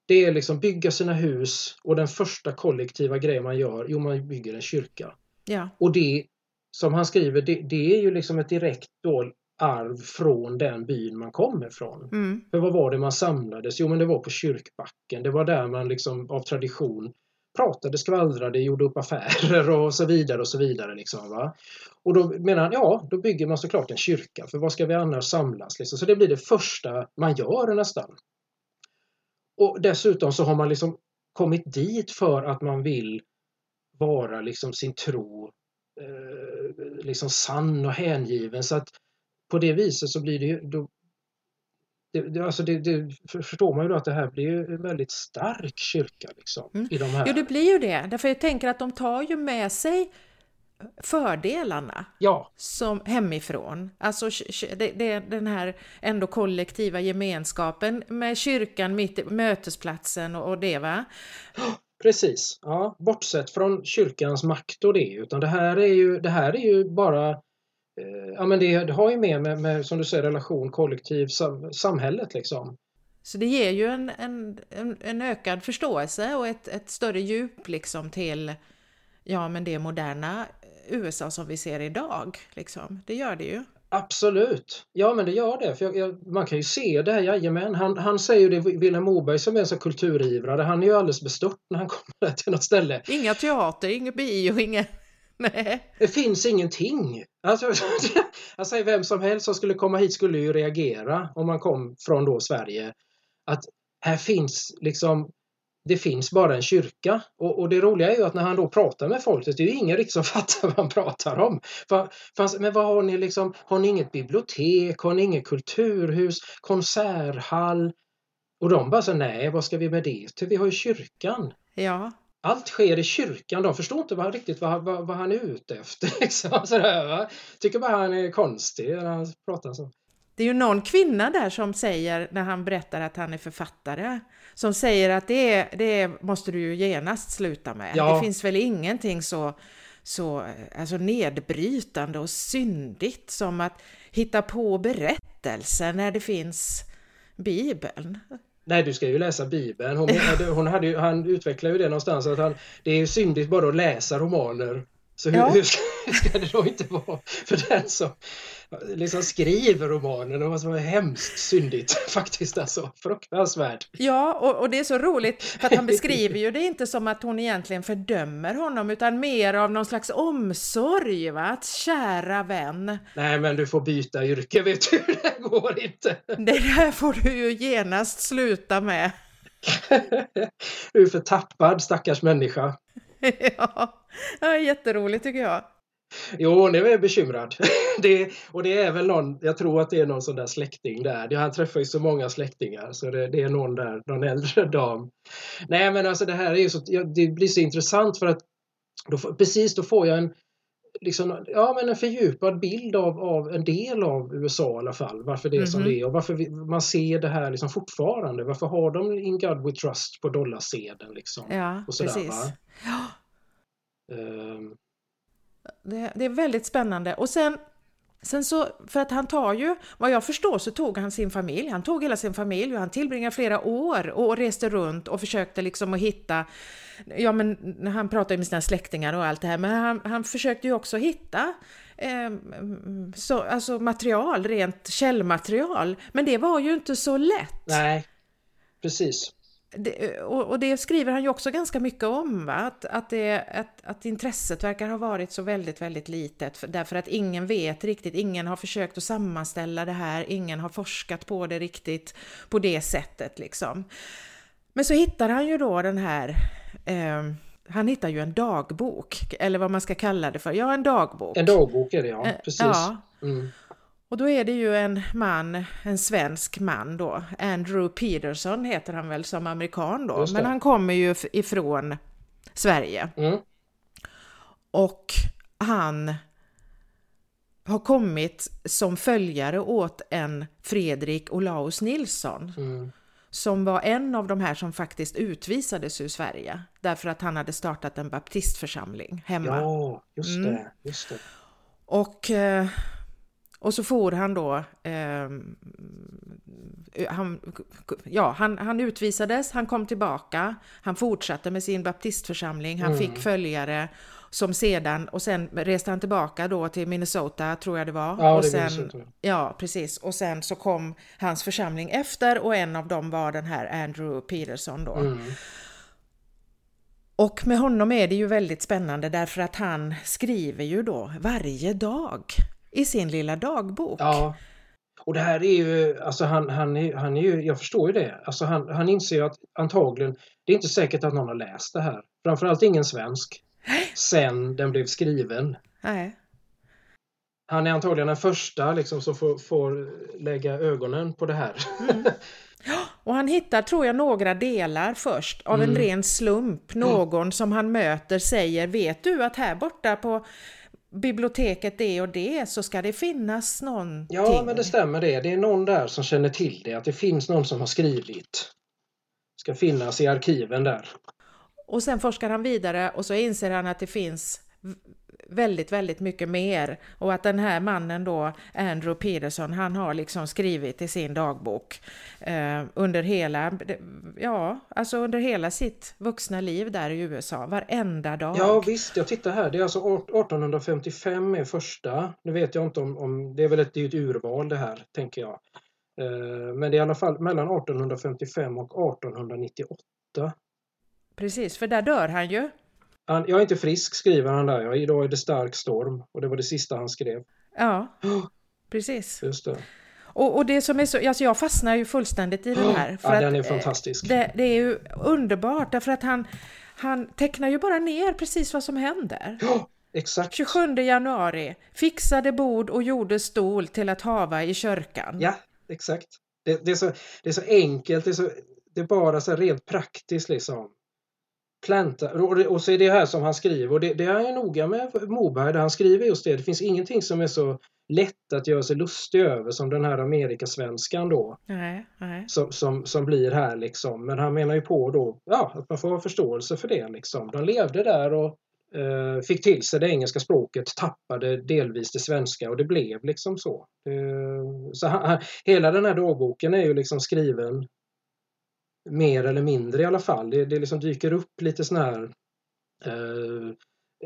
det är liksom bygga sina hus och den första kollektiva grejen man gör, jo man bygger en kyrka. Ja. Och det, som han skriver, det, det är ju liksom ett direkt då arv från den byn man kommer ifrån. Mm. För vad var det man samlades? Jo men det var på kyrkbacken. Det var där man liksom av tradition pratade, skvallrade, gjorde upp affärer och så vidare och så vidare. Liksom, va? Och då menar han, ja, då bygger man såklart en kyrka, för vad ska vi annars samlas? Liksom? Så det blir det första man gör nästan. Och dessutom så har man liksom kommit dit för att man vill vara liksom sin tro eh, liksom sann och hängiven. Så att på det viset så blir det, då, det, det, alltså det, det, förstår man ju då att det här blir en väldigt stark kyrka. Liksom, mm. i de här. Jo, det blir ju det. Därför jag tänker att de tar ju med sig fördelarna ja. som hemifrån. Alltså det, det, den här ändå kollektiva gemenskapen med kyrkan mitt mötesplatsen och, och det va? Precis, ja. bortsett från kyrkans makt och det. Utan det här är ju, det här är ju bara Eh, ja, men det, det, har ju med, med, med, som du säger, relation, kollektiv, sam, samhället liksom. Så det ger ju en, en, en, ökad förståelse och ett, ett större djup liksom till ja, men det moderna USA som vi ser idag. Liksom. Det gör det ju. Absolut! Ja men det gör det. För jag, jag, man kan ju se det, jajamän. Han, han säger det, Vilhelm Moberg som är så kulturivrare, han är ju alldeles bestört när han kommer till något ställe. Inga teater, inget bio, inget... Nej. Det finns ingenting. Alltså, jag säger vem som helst som skulle komma hit skulle ju reagera om man kom från då Sverige. Att här finns liksom det finns bara en kyrka. Och, och, det roliga är ju att när han då pratar med folket, det är ju ingen riktigt som fattar vad han pratar om. För, för, men vad har ni liksom, har ni inget bibliotek, har ni inget kulturhus, konserthall? Och de bara så nej, vad ska vi med det till? Vi har ju kyrkan. Ja allt sker i kyrkan. De förstår inte vad, riktigt vad, vad, vad han är ute efter. Liksom, sådär, va? Tycker bara han är konstig när han pratar så. Det är ju någon kvinna där som säger, när han berättar att han är författare, som säger att det, det måste du ju genast sluta med. Ja. Det finns väl ingenting så, så alltså nedbrytande och syndigt som att hitta på berättelser när det finns Bibeln. Nej, du ska ju läsa Bibeln. Hon, hon hade ju, han utvecklade ju det någonstans att han, det är syndigt bara att läsa romaner. Så hur, ja. hur, ska, hur, ska, det då inte vara för den som liksom skriver romanen som är hemskt syndigt faktiskt alltså. Fruktansvärt. Ja, och, och, det är så roligt för att han beskriver ju det inte som att hon egentligen fördömer honom utan mer av någon slags omsorg, va? Att kära vän. Nej, men du får byta yrke, vet du, det går inte. Det där får du ju genast sluta med. du är för tappad, stackars människa. ja, det är jätteroligt tycker jag. Jo, nu är jag bekymrad. det, och det är väl någon, jag tror att det är någon sån där släkting där. Han träffar ju så många släktingar så det, det är någon där, någon äldre dam. Nej men alltså det här är ju så, det blir så intressant för att då, precis då får jag en liksom, ja, men en fördjupad bild av, av en del av USA i alla fall. Varför det är mm -hmm. som mhm. det är och varför vi, man ser det här liksom fortfarande. Varför har de In God We Trust på dollarsedeln? Liksom, ja, och sådär, precis. Ja. Um, det, det, är väldigt spännande. Och sen, sen så, för att han tar ju, vad jag förstår så tog han sin familj, han tog hela sin familj och han tillbringade flera år och reste runt och försökte liksom att hitta, ja men han pratade ju med sina släktingar och allt det här, men han, han försökte ju också hitta eh, så, alltså material, rent källmaterial. Men det var ju inte så lätt. Nej, precis det, och, och, det skriver han ju också ganska mycket om, va? Att, att, det, att, att intresset verkar ha varit så väldigt, väldigt litet för, därför att ingen vet riktigt, ingen har försökt att sammanställa det här, ingen har forskat på det riktigt på det sättet liksom. Men så hittar han ju då den här eh, han hittar ju en dagbok, eller vad man ska kalla det för. Ja, en dagbok. En dagbok är det, ja. Eh, Precis. Ja. Mm. Och då är det ju en man, en svensk man då, Andrew Peterson heter han väl som amerikan då, men han kommer ju ifrån Sverige. Mm. Och han har kommit som följare åt en Fredrik Olaus Nilsson. Mm. Som var en av de här som faktiskt utvisades ur Sverige. Därför att han hade startat en baptistförsamling hemma. Ja, just det. Mm. Just det. Och eh, och så får han då, eh, han, ja, han, han utvisades, han kom tillbaka, han fortsatte med sin baptistförsamling, han mm. fick följare som sedan, och sen reste han tillbaka då till Minnesota, tror jag det var. Ja, och det sen, ja, precis. Och sen så kom hans församling efter och en av dem var den här Andrew Peterson då. Mm. Och med honom är det ju väldigt spännande därför att han skriver ju då varje dag i sin lilla dagbok. Ja. Och det här är ju, alltså han, han, är, han är ju, jag förstår ju det. Alltså han, han inser ju att antagligen, det är inte säkert att någon har läst det här. Framförallt ingen svensk. Sen den blev skriven. Nej. Han är antagligen den första liksom, som får, får lägga ögonen på det här. Mm. Och han hittar, tror jag, några delar först av en mm. ren slump. Någon som han möter säger, vet du att här borta på biblioteket det och det så ska det finnas någonting. Ja, men det stämmer det. Det är någon där som känner till det, att det finns någon som har skrivit. Ska finnas i arkiven där. Och sen forskar han vidare och så inser han att det finns väldigt, väldigt mycket mer och att den här mannen då, Andrew Peterson, han har liksom skrivit i sin dagbok eh, under hela, ja, alltså under hela sitt vuxna liv där i USA, varenda dag. Ja visst, jag tittar här, det är alltså 1855 är första, nu vet jag inte om, om det är väl ett, det är ett urval det här, tänker jag. Eh, men det är i alla fall mellan 1855 och 1898. Precis, för där dör han ju. Han, jag är inte frisk skriver han där. Ja, idag är det stark storm. Och det var det sista han skrev. Ja, precis. Just det. Och, och, det som är så, alltså jag fastnar ju fullständigt i den här. För ja, den är fantastisk. Det, det, är ju underbart därför att han, han tecknar ju bara ner precis vad som händer. Ja, exakt. 27 januari, fixade bord och gjorde stol till att hava i kyrkan. Ja, exakt. Det, det, är, så, det är så enkelt, det är, så, det är bara så rent praktiskt liksom planta, och så är det här som han skriver, och det, det är han noga med Moberg, där han skriver just det. Det finns ingenting som är så lätt att göra sig lustig över som den här Amerikasvenskan då. Nej, nej. Som, som, som blir här liksom. Men han menar ju på då, ja, att man får ha förståelse för det liksom. De levde där och eh, fick till sig det engelska språket, tappade delvis det svenska och det blev liksom så. Eh, så han, hela den här dagboken är ju liksom skriven mer eller mindre i alla fall. Det, det liksom dyker upp lite sån här eh,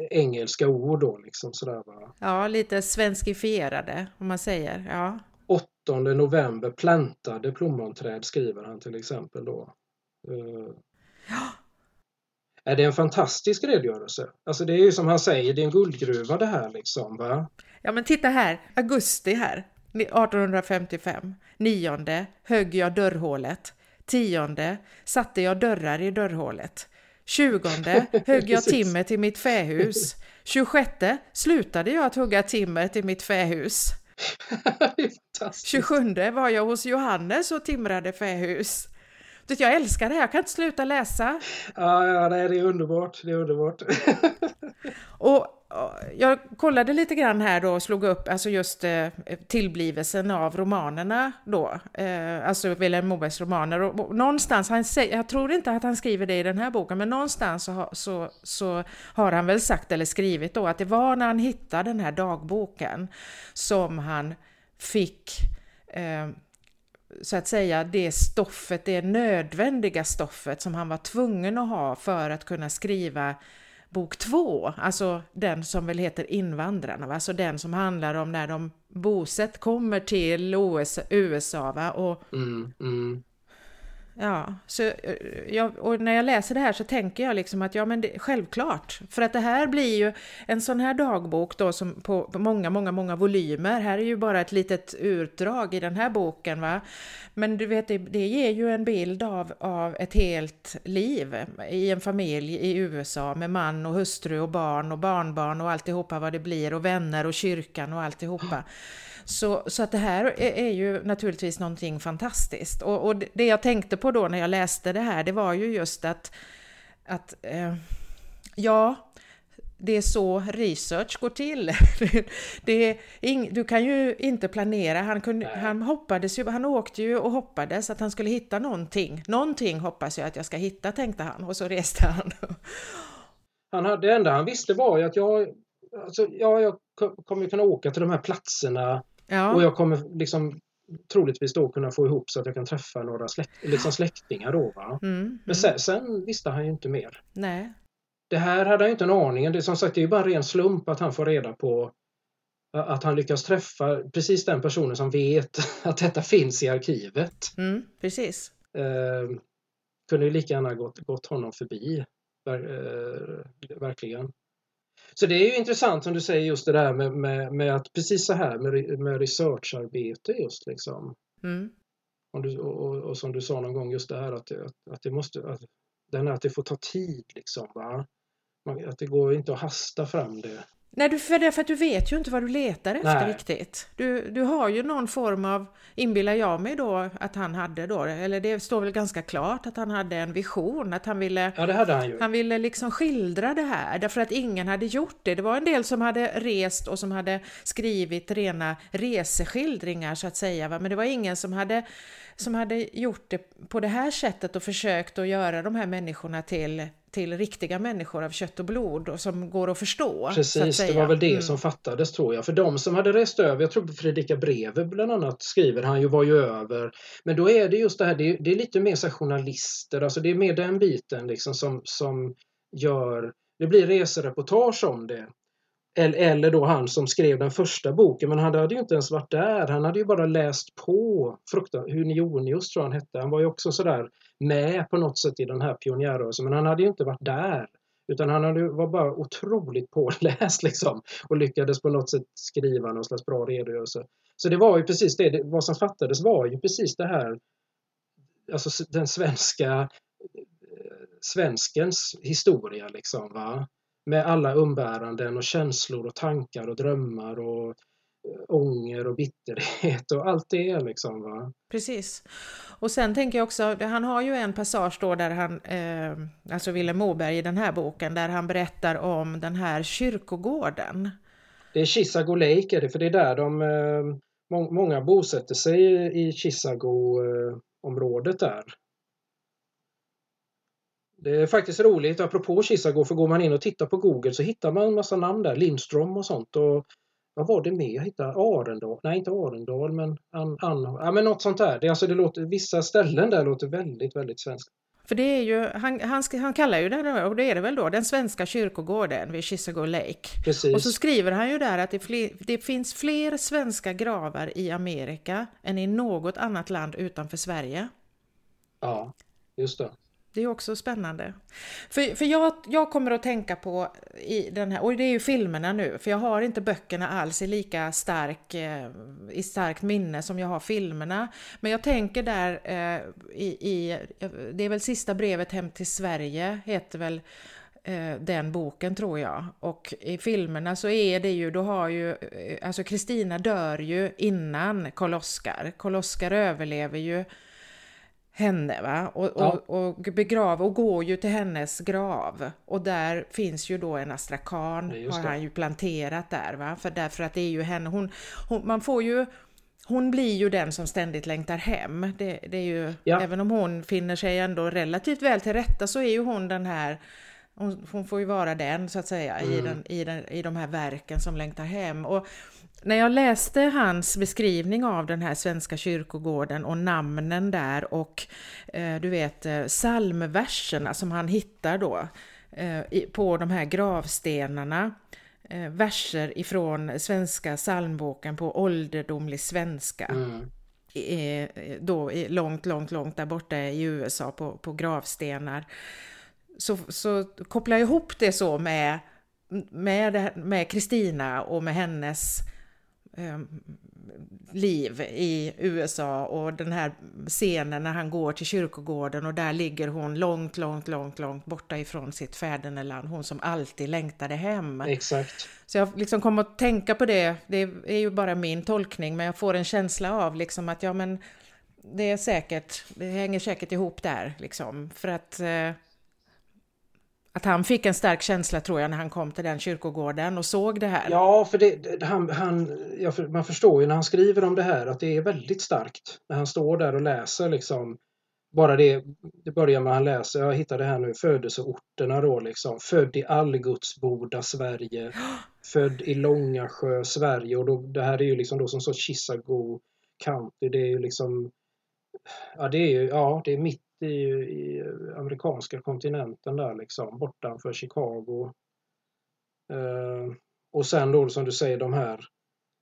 engelska ord då liksom sådär va. Ja, lite svenskifierade om man säger. Ja. 8 november plantade plommonträd skriver han till exempel då. Uh, ja. Är det en fantastisk redogörelse? Alltså det är ju som han säger, det är en guldgruva det här liksom va? Ja men titta här, augusti här, 1855. Nionde högg jag dörrhålet. Tionde satte jag dörrar i dörrhålet. Tjugonde högg jag timmer till mitt fähus. Tjugosjätte slutade jag att hugga timmer till mitt fähus. 27 var jag hos Johannes och timrade fähus. Jag älskar det här, jag kan inte sluta läsa. Ja, ja det är underbart. Det är underbart. och jag kollade lite grann här då och slog upp alltså just eh, tillblivelsen av romanerna då, eh, alltså Vilhelm Mobergs romaner. Och, och, någonstans, han säger, jag tror inte att han skriver det i den här boken, men någonstans så, så, så, har han väl sagt eller skrivit då att det var när han hittade den här dagboken som han fick eh, så att säga det stoffet, det nödvändiga stoffet som han var tvungen att ha för att kunna skriva bok två, alltså den som väl heter Invandrarna, alltså den som handlar om när de bosätt kommer till USA va? och mm, mm. Ja, så eh, jag, och när jag läser det här så tänker jag liksom att ja men det, självklart, för att det här blir ju en sån här dagbok då som på, på många, många, många volymer. Här är ju bara ett litet utdrag i den här boken va. Men du vet, det, det ger ju en bild av, av ett helt liv i en familj i USA med man och hustru och barn och barnbarn och alltihopa vad det blir och vänner och kyrkan och alltihopa. Så, så att det här är, är ju naturligtvis någonting fantastiskt. Och, och, det jag tänkte på då när jag läste det här, det var ju just att, att eh, ja, det är så research går till. det ing, du kan ju inte planera. Han, kunde, han hoppades ju, han åkte ju och hoppades att han skulle hitta någonting. Någonting hoppas jag att jag ska hitta, tänkte han och så reste han. han hade, det enda han visste var ju att jag, alltså, ja, jag kommer kunna åka till de här platserna Ja. Och jag kommer liksom troligtvis då kunna få ihop så att jag kan träffa några släkt, liksom släktingar då. Va? Mm, mm. Men sen, sen, visste han ju inte mer. Nej. Det här hade han inte en aning om. Det, som sagt, det är ju bara en ren slump att han får reda på att han lyckas träffa precis den personen som vet att detta finns i arkivet. Mm, precis. Eh, kunde ju lika gärna gått, gått honom förbi. Ver, eh, verkligen. Så det är ju intressant som du säger just det där med, med, med att precis så här med, med researcharbete just liksom. Mm. Och, du, och, och, som du sa någon gång just det här att, att, att det måste, att, den här, att det får ta tid liksom. Va? Att det går inte att hasta fram det. Nej, du, för, det, för att du vet ju inte vad du letar efter Nej. riktigt. Du, du har ju någon form av, inbillar jag mig då, att han hade då, eller det står väl ganska klart att han hade en vision, att han ville, ja, det hade han, ju. han ville liksom skildra det här, därför att ingen hade gjort det. Det var en del som hade rest och som hade skrivit rena reseskildringar så att säga, va? men det var ingen som hade som hade gjort det på det här sättet och försökt att göra de här människorna till till riktiga människor av kött och blod och som går att förstå. Precis, att det var väl det mm. som fattades tror jag. För de som hade rest över, jag tror Fredrika Breve bland annat skriver han ju var ju över. Men då är det just det här, det är, det är lite mer så journalister, alltså det är mer den biten liksom som, som gör, det blir resereportage om det. Eller då han som skrev den första boken, men han hade ju inte ens varit där. Han hade ju bara läst på fruktan, Hunionius tror han hette. Han var ju också sådär med på något sätt i den här pionjärrörelsen, men han hade ju inte varit där. Utan han hade, var bara otroligt påläst liksom och lyckades på något sätt skriva någon slags bra redogörelse. Så det var ju precis det, det vad som fattades var ju precis det här, alltså den svenska eh, svenskens historia liksom. Va? Med alla umbäranden och känslor och tankar och drömmar och eh, ånger och bitterhet och allt det liksom. Va? Precis. Och sen tänker jag också, han har ju en passage då där han, eh, alltså Vilhelm Moberg i den här boken, där han berättar om den här kyrkogården. Det är Chisago Lake är det, för det är där de, eh, må många bosätter sig i Chisago-området eh, där. Det är faktiskt roligt, apropå Chisago, för går man in och tittar på Google så hittar man en massa namn där, Lindström och sånt. Och vad var det mer jag hittade? Arendal? Nej, inte Arendal, men, an, an, ja, men något sånt där. Det, alltså, det låter, vissa ställen där låter väldigt, väldigt svenskt. För det är ju, han, han, han kallar ju den, och det är det väl då, den svenska kyrkogården vid Chisago Lake. Precis. Och så skriver han ju där att det, fler, det finns fler svenska gravar i Amerika än i något annat land utanför Sverige. Ja, just det. Det är också spännande. För, för jag, jag kommer att tänka på i den här, och det är ju filmerna nu, för jag har inte böckerna alls i lika stark, eh, i starkt minne som jag har filmerna. Men jag tänker där eh, i, i, det är väl sista brevet hem till Sverige, heter väl eh, den boken tror jag. Och i filmerna så är det ju, då har ju, eh, alltså Kristina dör ju innan Karl-Oskar. Karl-Oskar överlever ju henne va? Och, ja. och, och begrav och går ju till hennes grav och där finns ju då en astrakan ja, har han ju planterat där va? För därför att det är ju henne, hon, hon, man får ju hon blir ju den som ständigt längtar hem. Det, det är ju, ja. även om hon finner sig ändå relativt väl till rätta så är ju hon den här hon, hon får ju vara den så att säga mm. i, den, i, den, i de här verken som längtar hem. Och när jag läste hans beskrivning av den här svenska kyrkogården och namnen där och eh, du vet eh, psalmverserna som han hittar då eh, på de här gravstenarna. Eh, verser ifrån svenska psalmboken på ålderdomlig svenska. Mm. I, då i, långt, långt, långt där borta i USA på, på gravstenar. Så, så kopplar jag ihop det så med med Kristina och med hennes eh, liv i USA och den här scenen när han går till kyrkogården och där ligger hon långt, långt, långt, långt borta ifrån sitt fäderneland. Hon som alltid längtade hem. Exakt. Så jag liksom kom att tänka på det. Det är ju bara min tolkning, men jag får en känsla av liksom att ja, men det är säkert, det hänger säkert ihop där liksom för att eh, att han fick en stark känsla tror jag när han kom till den kyrkogården och såg det här. Ja, för det, han, han, ja, för man förstår ju när han skriver om det här att det är väldigt starkt. När han står där och läser liksom bara det, det börjar med att han läser, jag hittade här nu, födelseorterna då liksom. Född i Allgudsboda, Sverige. Född i Långasjö, Sverige och då, det här är ju liksom då som så Chisago County. Det är ju liksom Ja, det är ju, ja, det är mitt i, i amerikanska kontinenten där liksom, bortanför Chicago. Eh, och sen då som du säger de här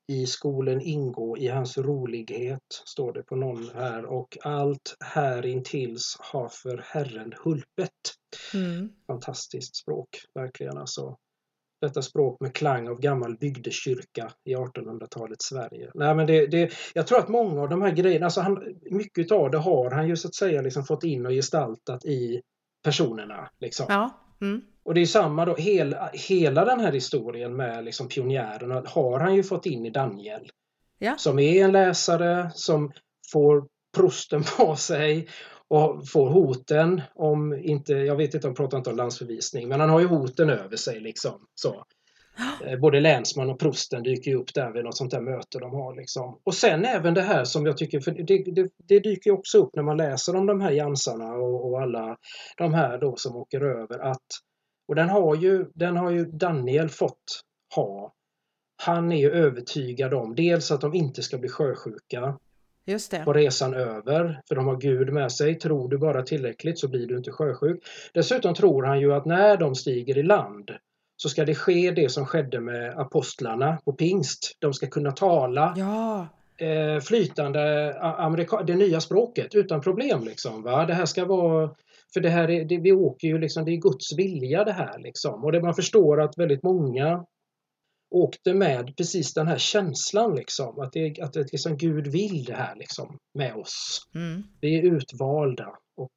i skolan ingå i hans rolighet, står det på någon här, och allt här intills har för Herren hulpet. Mm. Fantastiskt språk, verkligen alltså detta språk med klang av gammal bygdekyrka i 1800-talets Sverige. Nej, men det, det, jag tror att många av de här grejerna, alltså han, mycket av det har han ju så att säga liksom fått in och gestaltat i personerna. Liksom. Ja. Mm. Och det är samma då, hela, hela den här historien med liksom pionjärerna har han ju fått in i Daniel. Ja. Som är en läsare som får prosten på sig och får hoten om inte, jag vet inte de pratar inte om landsförvisning, men han har ju hoten över sig liksom. Så. Eh, både länsman och prosten dyker upp där vid något sånt där möte de har. Liksom. Och sen även det här som jag tycker, för det, det, det dyker också upp när man läser om de här jansarna och, och, alla de här då som åker över att och den har ju, den har ju Daniel fått ha. Han är ju övertygad om dels att de inte ska bli sjösjuka Just det. på resan över. För de har Gud med sig. Tror du bara tillräckligt så blir du inte sjösjuk. Dessutom tror han ju att när de stiger i land så ska det ske det som skedde med apostlarna på pingst. De ska kunna tala ja. eh, flytande amerika det nya språket utan problem. Liksom, va? Det här ska vara för det här är, det, vi åker ju liksom, det är Guds vilja det här liksom. Och det man förstår att väldigt många åkte med precis den här känslan liksom. Att, det, att det, liksom, Gud vill det här liksom, med oss. Mm. Vi är utvalda och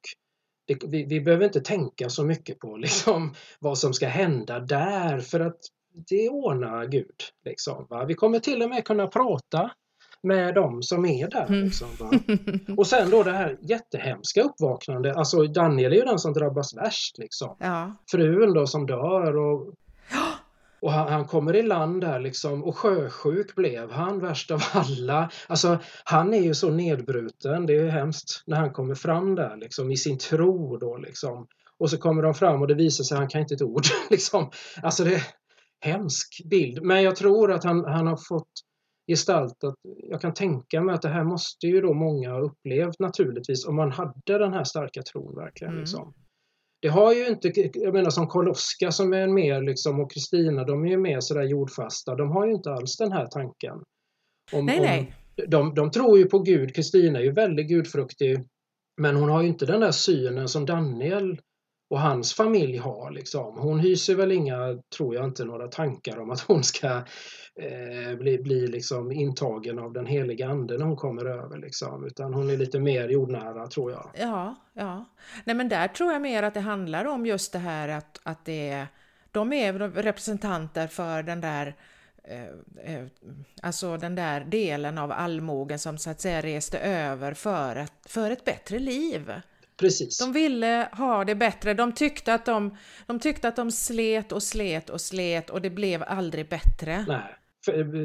det, vi, vi, behöver inte tänka så mycket på liksom, vad som ska hända där för att det ordnar Gud. Liksom, va? Vi kommer till och med kunna prata med dem som är där. Mm. Liksom, och sen då det här jättehemska uppvaknande. Alltså Daniel är ju den som drabbas värst. Liksom. Ja. Frun då som dör och och han, han, kommer i land där liksom och sjösjuk blev han, värst av alla. Alltså han är ju så nedbruten, det är hemskt när han kommer fram där liksom i sin tro då liksom. Och så kommer de fram och det visar sig att han kan inte ett ord. Liksom. Alltså det är hemsk bild. Men jag tror att han, han har fått gestaltat, jag kan tänka mig att det här måste ju då många ha upplevt naturligtvis om man hade den här starka tron verkligen. Mm. Liksom. Det har ju inte, jag menar som Karl-Oskar som är mer liksom och Kristina, de är ju mer sådär jordfasta, de har ju inte alls den här tanken. Om, nej, nej. Om, de, de tror ju på Gud, Kristina är ju väldigt gudfruktig, men hon har ju inte den där synen som Daniel och hans familj har. Liksom. Hon hyser väl inga, tror jag inte, några tankar om att hon ska eh, bli, bli liksom intagen av den heliga anden när hon kommer över. Liksom. Utan hon är lite mer jordnära tror jag. Ja, ja. Nej men där tror jag mer att det handlar om just det här att, att det är, de är representanter för den där eh, eh, alltså den där delen av allmogen som så att säga reste över för, att, för ett bättre liv. Precis. De ville ha det bättre. De tyckte, att de, de tyckte att de slet och slet och slet och det blev aldrig bättre. Nej.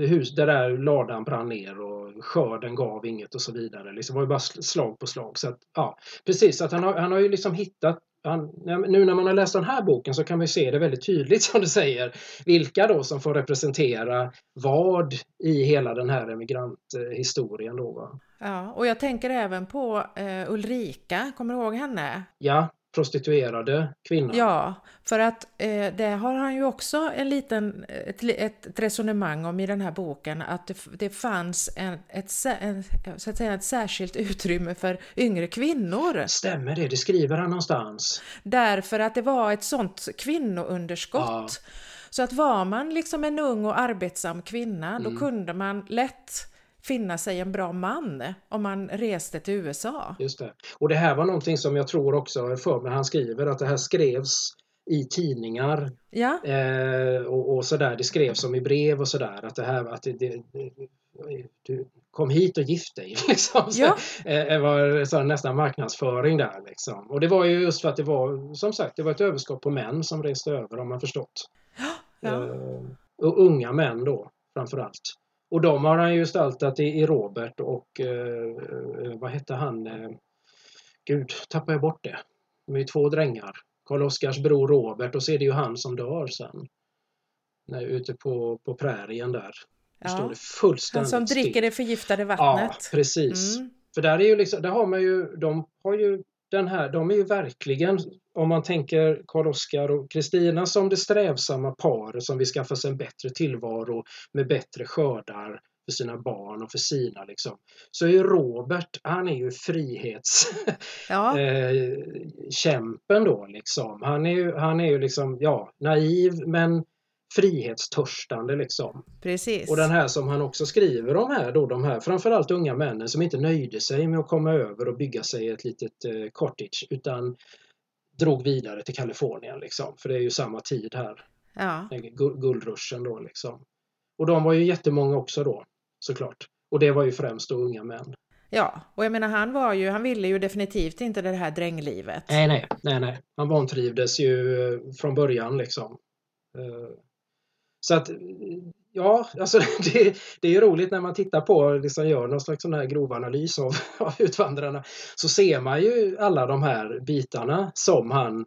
Hus, där där ladan brann ner och skörden gav inget och så vidare. Liksom, det var ju bara slag på slag. Så att, ja, precis, att han, har, han har ju liksom hittat han, nu när man har läst den här boken så kan man se det väldigt tydligt som du säger vilka då som får representera vad i hela den här emigranthistorien. Då, va? Ja, och jag tänker även på eh, Ulrika, kommer du ihåg henne? Ja, prostituerade kvinna. Ja, för att eh, det har han ju också en liten, ett, ett resonemang om i den här boken att det, det fanns en, ett, en, så att säga, ett särskilt utrymme för yngre kvinnor. Stämmer det? Det skriver han någonstans. Därför att det var ett sånt kvinnounderskott. Ja. Så att var man liksom en ung och arbetsam kvinna, mm. då kunde man lätt finna sig en bra man om man reste till USA. Just det. Och det här var någonting som jag tror också, för mig han skriver, att det här skrevs i tidningar ja. eh, och, och sådär. Det skrevs som i brev och sådär att det här att det, det, du kom hit och gift dig. Liksom. Ja. Det var så nästan marknadsföring där. Liksom. Och det var ju just för att det var som sagt det var ett överskott på män som reste över har man förstått. Ja. Eh, och unga män då framförallt. Och de har han ju gestaltat i, i Robert och eh, vad hette han? Eh, gud, tappar jag bort det. De är ju två drängar. Karl-Oskars bror Robert och så är det ju han som dör sen. När, ute på, på prärien där. Ja. Står det fullständigt Han som dricker det förgiftade vattnet. Ja, precis. Mm. För där är ju liksom, där har man ju, de har ju den här, de är ju verkligen, om man tänker Karl-Oskar och Kristina som det strävsamma paret som vill skaffa sig en bättre tillvaro med bättre skördar för sina barn och för sina liksom. Så är Robert, han är ju frihetskämpen ja. eh, då liksom. Han är ju, han är ju liksom, ja, naiv men frihetstörstande liksom. Precis. Och den här som han också skriver om här då, de här framförallt unga männen som inte nöjde sig med att komma över och bygga sig ett litet eh, cottage utan drog vidare till Kalifornien liksom. För det är ju samma tid här. Ja. Guldruschen då liksom. Och de var ju jättemånga också då såklart. Och det var ju främst då unga män. Ja, och jag menar han var ju, han ville ju definitivt inte det här dränglivet. Nej, nej, nej, nej. Han vantrivdes ju eh, från början liksom. Så att ja, alltså det, det är roligt när man tittar på, liksom gör någon slags sån här grov analys av, av Utvandrarna, så ser man ju alla de här bitarna som han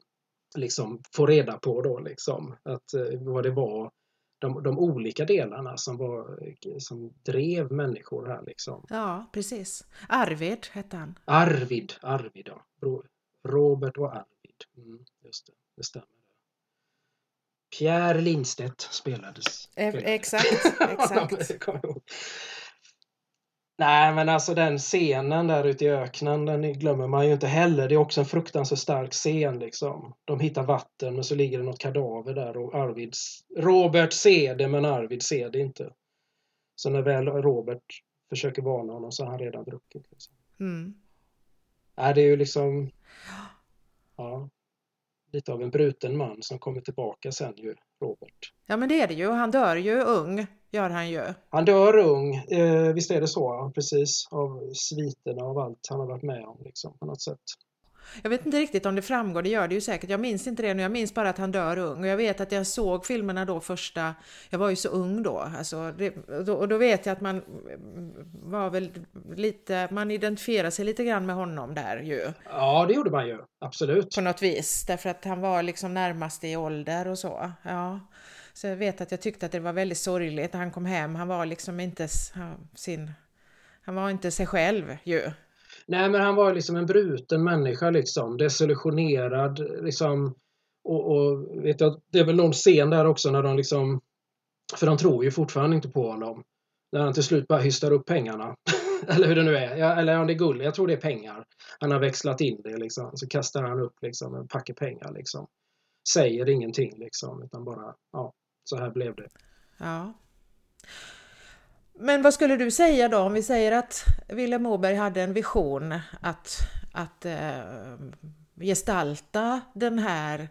liksom får reda på då liksom. Att, eh, vad det var, de, de olika delarna som, var, som drev människor här liksom. Ja, precis. Arvid hette han. Arvid, Arvid ja. Robert och Arvid. Mm, just det, det stämmer. Pierre Lindstedt spelades. E exakt, exakt. Nej men alltså den scenen där ute i öknen den glömmer man ju inte heller. Det är också en fruktansvärt stark scen liksom. De hittar vatten och så ligger det något kadaver där och Arvid, Robert ser det men Arvid ser det inte. Så när väl Robert försöker varna honom så har han redan druckit. Liksom. Mm. Nej, det är ju liksom... Ja lite av en bruten man som kommer tillbaka sen ju, Robert. Ja men det är det ju, han dör ju ung, gör han ju. Han dör ung, eh, visst är det så, precis, av sviterna av allt han har varit med om liksom, på något sätt. Jag vet inte riktigt om det framgår, det gör det ju säkert. Jag minns inte det nu, jag minns bara att han dör ung. Och jag vet att jag såg filmerna då första, jag var ju så ung då, alltså, det, och då vet jag att man var väl lite, man identifierade sig lite grann med honom där ju. Ja, det gjorde man ju, absolut. På något vis, därför att han var liksom närmast i ålder och så. Ja. Så jag vet att jag tyckte att det var väldigt sorgligt när han kom hem. Han var liksom inte sin... Han var inte sig själv ju. Nej, men han var liksom en bruten människa liksom, desillusionerad liksom. Och, och vet jag, det är väl någon scen där också när de liksom, för de tror ju fortfarande inte på honom. När han till slut bara hystar upp pengarna. eller hur det nu är. Ja, eller om det är guld, jag tror det är pengar. Han har växlat in det liksom. Så kastar han upp liksom en packe pengar liksom. Säger ingenting liksom, utan bara, ja, så här blev det. Ja. Men vad skulle du säga då om vi säger att Vilhelm Moberg hade en vision att, att eh, gestalta den här,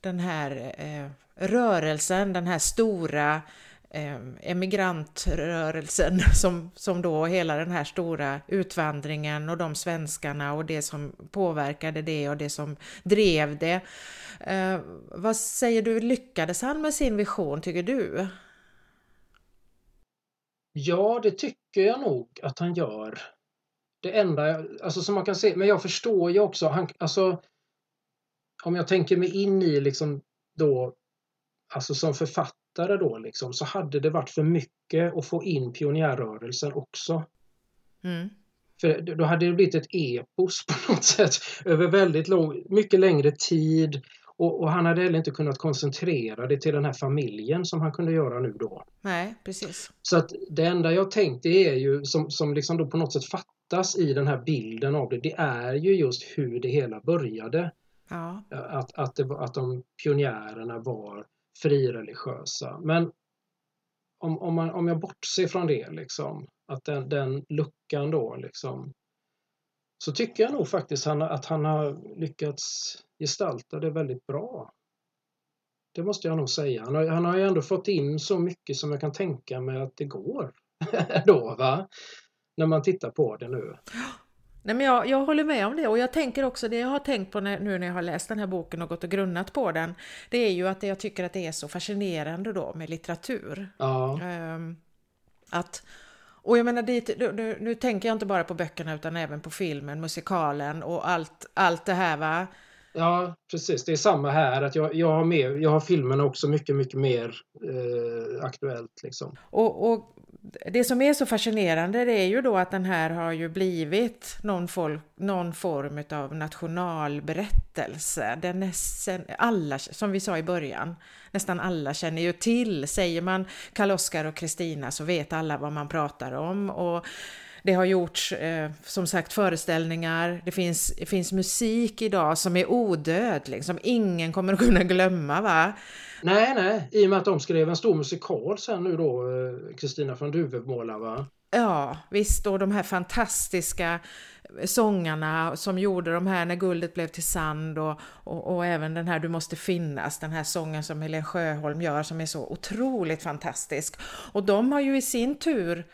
den här eh, rörelsen, den här stora eh, emigrantrörelsen som, som då hela den här stora utvandringen och de svenskarna och det som påverkade det och det som drev det. Eh, vad säger du, lyckades han med sin vision tycker du? Ja, det tycker jag nog att han gör. Det enda alltså, som man kan se, men jag förstår ju också, han, alltså, om jag tänker mig in i liksom då, alltså som författare då liksom, så hade det varit för mycket att få in pionjärrörelsen också. Mm. För då hade det blivit ett epos på något sätt över väldigt lång, mycket längre tid och, och, han hade heller inte kunnat koncentrera det till den här familjen som han kunde göra nu då. Nej, precis. Så att det enda jag tänkte är ju som, som liksom då på något sätt fattas i den här bilden av det, det är ju just hur det hela började. Ja. Att, att, det, att de pionjärerna var frireligiösa. Men om, om, man, om jag bortser från det, liksom, att den, den luckan då liksom, så tycker jag nog faktiskt han, att han har lyckats gestalta det väldigt bra. Det måste jag nog säga. Han har, han har ju ändå fått in så mycket som jag kan tänka mig att det går. då, va? När man tittar på det nu. Nej, men jag, jag håller med om det och jag tänker också det jag har tänkt på när, nu när jag har läst den här boken och gått och grunnat på den. Det är ju att jag tycker att det är så fascinerande då med litteratur. Ja. Um, att och jag menar, dit, nu, nu, tänker jag inte bara på böckerna utan även på filmen, musikalen och allt, allt det här va. Ja, precis. Det är samma här. att Jag, jag, har, med, jag har filmerna också mycket, mycket mer eh, aktuellt. Liksom. Och, och, det som är så fascinerande det är ju då att den här har ju blivit någon, folk, någon form av nationalberättelse. Den nästan alla, som vi sa i början, nästan alla känner ju till. Säger man Karl-Oskar och Kristina så vet alla vad man pratar om. Och det har gjorts eh, som sagt föreställningar, det finns, det finns musik idag som är odödlig, som ingen kommer att kunna glömma va? Nej, nej, i och med att de skrev en stor musikal sen nu då, eh, Kristina från Duvemåla va? Ja, visst, och de här fantastiska sångarna som gjorde de här När guldet blev till sand och, och, och, även den här Du måste finnas, den här sången som Helen Sjöholm gör som är så otroligt fantastisk. Och de har ju i sin tur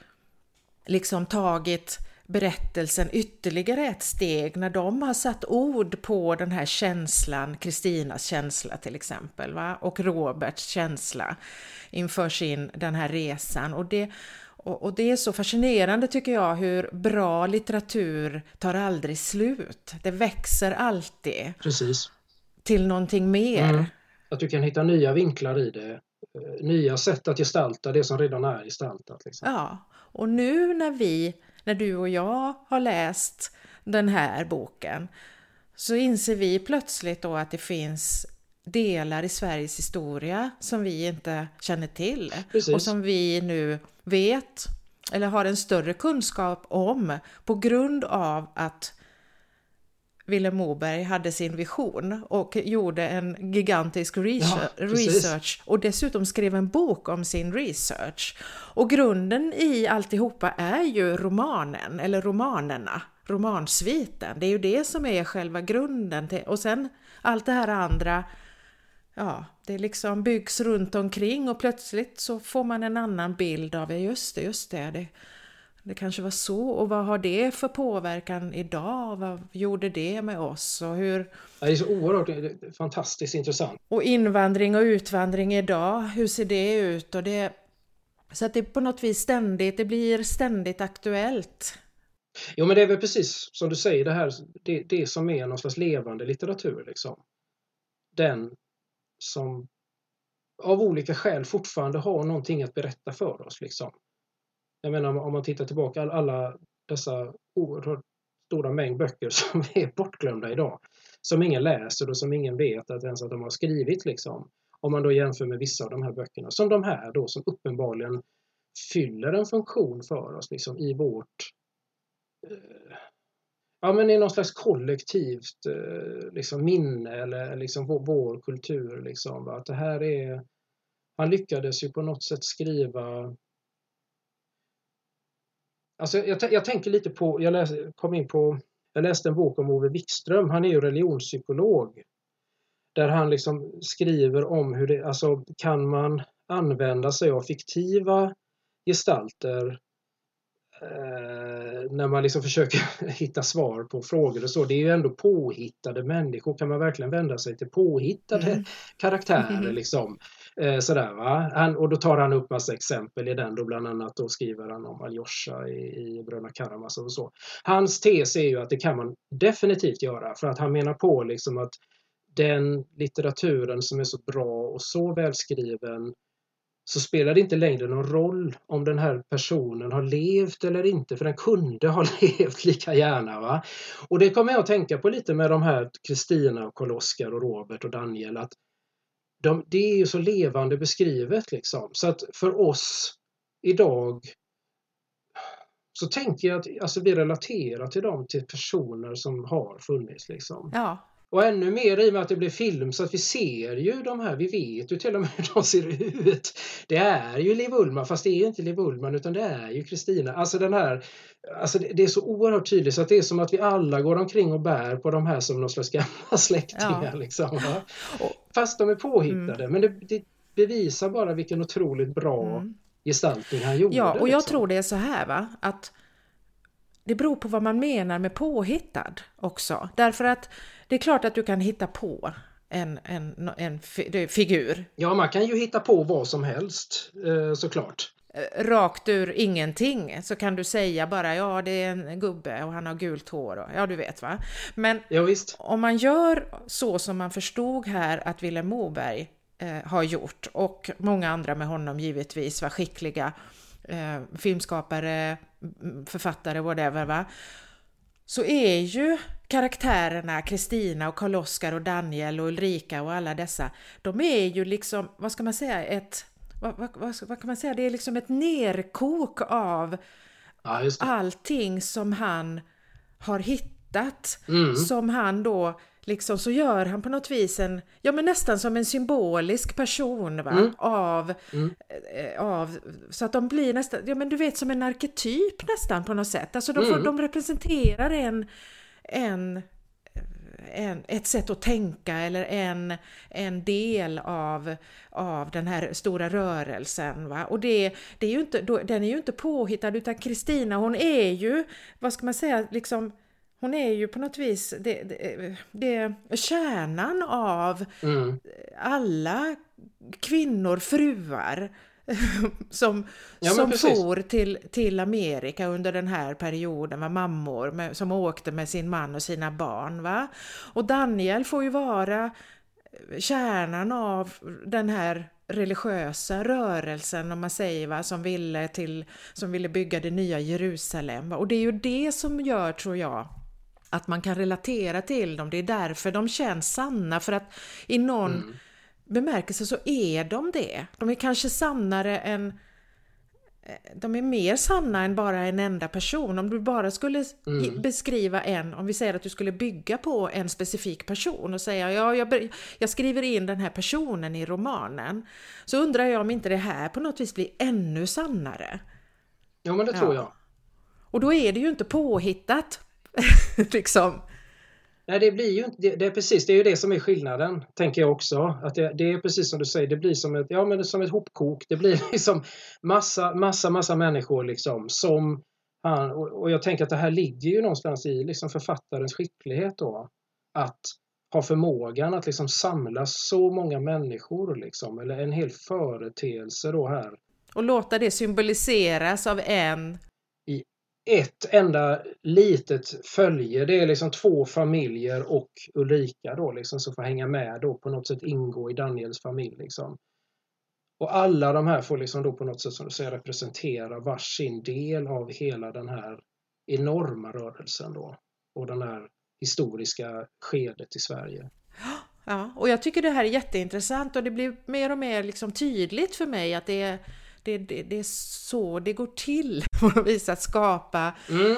liksom tagit berättelsen ytterligare ett steg när de har satt ord på den här känslan, Kristinas känsla till exempel, va? och Roberts känsla inför sin, den här resan. Och det, och, och, det är så fascinerande tycker jag hur bra litteratur tar aldrig slut. Det växer alltid. Precis. Till någonting mer. Mm. Att du kan hitta nya vinklar i det. Eh, nya sätt att gestalta det som redan är gestaltat. Liksom. Ja, och nu när vi, när du och jag har läst den här boken så inser vi plötsligt då att det finns delar i Sveriges historia som vi inte känner till Precis. och som vi nu vet eller har en större kunskap om på grund av att Vilhelm Moberg hade sin vision och gjorde en gigantisk research, ja, research, och dessutom skrev en bok om sin research. Och grunden i alltihopa är ju romanen, eller romanerna, romansviten. Det är ju det som är själva grunden till, och sen allt det här andra, ja, det liksom byggs runt omkring och plötsligt så får man en annan bild av, ja just det, just det, det det kanske var så och vad har det för påverkan idag? Vad gjorde det med oss och hur? Det är så oerhört fantastiskt intressant. Och invandring och utvandring idag, hur ser det ut? Och det, så att det på något vis ständigt, det blir ständigt aktuellt. Jo men det är väl precis som du säger det här, det, det som är någon slags levande litteratur liksom. Den som av olika skäl fortfarande har någonting att berätta för oss. Liksom. Jag menar om man tittar tillbaka alla dessa oerhört stora mängd böcker som är bortglömda idag. Som ingen läser och som ingen vet att ens att de har skrivit. Liksom. Om man då jämför med vissa av de här böckerna. Som de här då som uppenbarligen fyller en funktion för oss liksom, i vårt eh, ja, men i någon slags kollektivt eh, liksom, minne eller liksom vår, vår kultur. Liksom, Att det här är, han lyckades ju på något sätt skriva Alltså jag, jag tänker lite på, jag läs, kom in på, jag läste en bok om Ove Wikström, han är ju religionspsykolog. Där han liksom skriver om hur det, alltså kan man använda sig av fiktiva gestalter eh, när man liksom försöker hitta svar på frågor och så. Det är ju ändå påhittade människor. Kan man verkligen vända sig till påhittade mm. karaktärer? Mm. Liksom? Eh, sådär, va? Han, och då tar han upp massa exempel i den, då bland annat då skriver han om Aljosha i, i Bröderna Karamazov och så. Hans tes är ju att det kan man definitivt göra för att han menar på liksom att den litteraturen som är så bra och så välskriven så spelar det inte längre någon roll om den här personen har levt eller inte, för den kunde ha levt lika gärna. Va? Och det kommer jag att tänka på lite med de här Kristina, Karl Oskar och Robert och Daniel, att de, det är ju så levande beskrivet liksom. Så att för oss idag så tänker jag att alltså, vi relaterar till dem till personer som har funnits. Liksom. Ja, och ännu mer i och med att det blir film så att vi ser ju de här, vi vet ju till och med hur de ser ut. Det är ju Liv Ullman fast det är inte Liv Ullman utan det är ju Kristina. Alltså den här, alltså det, är så oerhört tydligt så att det är som att vi alla går omkring och bär på de här som någon slags gamla släktingar. Ja. Liksom, Fast de är påhittade mm. men det, det, bevisar bara vilken otroligt bra mm. gestaltning han gjorde. Ja och jag liksom. tror det är så här va att det beror på vad man menar med påhittad också. Därför att det är klart att du kan hitta på en, en, en figur. Ja, man kan ju hitta på vad som helst eh, såklart. Eh, rakt ur ingenting så kan du säga bara ja det är en gubbe och han har gult hår och ja du vet va. Men ja, om man gör så som man förstod här att Vilhelm Moberg eh, har gjort och många andra med honom givetvis var skickliga eh, filmskapare, författare, whatever va så är ju karaktärerna Kristina och Karl-Oskar och Daniel och Ulrika och alla dessa, de är ju liksom, vad ska man säga, ett, vad, vad, vad, vad kan man säga, det är liksom ett nerkok av ja, allting som han har hittat, mm. som han då liksom så gör han på något vis en, ja men nästan som en symbolisk person va? Mm. Av, mm. Eh, av, så att de blir nästan, ja men du vet som en arketyp nästan på något sätt. Alltså de, får, mm. de representerar en, en, en, ett sätt att tänka eller en, en del av, av den här stora rörelsen. Va? Och det, det är ju inte, den är ju inte påhittad utan Kristina hon är ju, vad ska man säga, liksom hon är ju på något vis det, det, det kärnan av mm. alla kvinnor, fruar som, ja, som for till, till Amerika under den här perioden, var mammor med, som åkte med sin man och sina barn. Va? Och Daniel får ju vara kärnan av den här religiösa rörelsen om man säger va, som ville, till, som ville bygga det nya Jerusalem. Va? Och det är ju det som gör, tror jag, att man kan relatera till dem. Det är därför de känns sanna, för att i någon mm. Bemärkelse så är de det. De är kanske sannare än de är mer sanna än bara en enda person. Om du bara skulle mm. beskriva en, om vi säger att du skulle bygga på en specifik person och säga ja, jag, jag, skriver in den här personen i romanen. Så undrar jag om inte det här på något vis blir ännu sannare. Ja, men det tror ja. jag. Och då är det ju inte påhittat liksom. Nej, det blir ju inte, det, det, är precis, det är ju det som är skillnaden, tänker jag också. Att det, det, är precis som du säger, det blir som ett, ja, men som ett hopkok. Det blir liksom massa, massa, massa människor liksom som han, och, och jag tänker att det här ligger ju någonstans i liksom författarens skicklighet då. Att ha förmågan att liksom samla så många människor liksom, eller en hel företeelse då här. Och låta det symboliseras av en ett enda litet följe. Det är liksom två familjer och Ulrika då liksom som får hänga med då på något sätt ingå i Daniels familj. Liksom. Och alla de här får liksom då på något sätt som du säger representera varsin del av hela den här enorma rörelsen då. Och den här historiska skedet i Sverige. Ja, och jag tycker det här är jätteintressant och det blir mer och mer liksom tydligt för mig att det är, det, det, det är så det går till på något vis att skapa mm.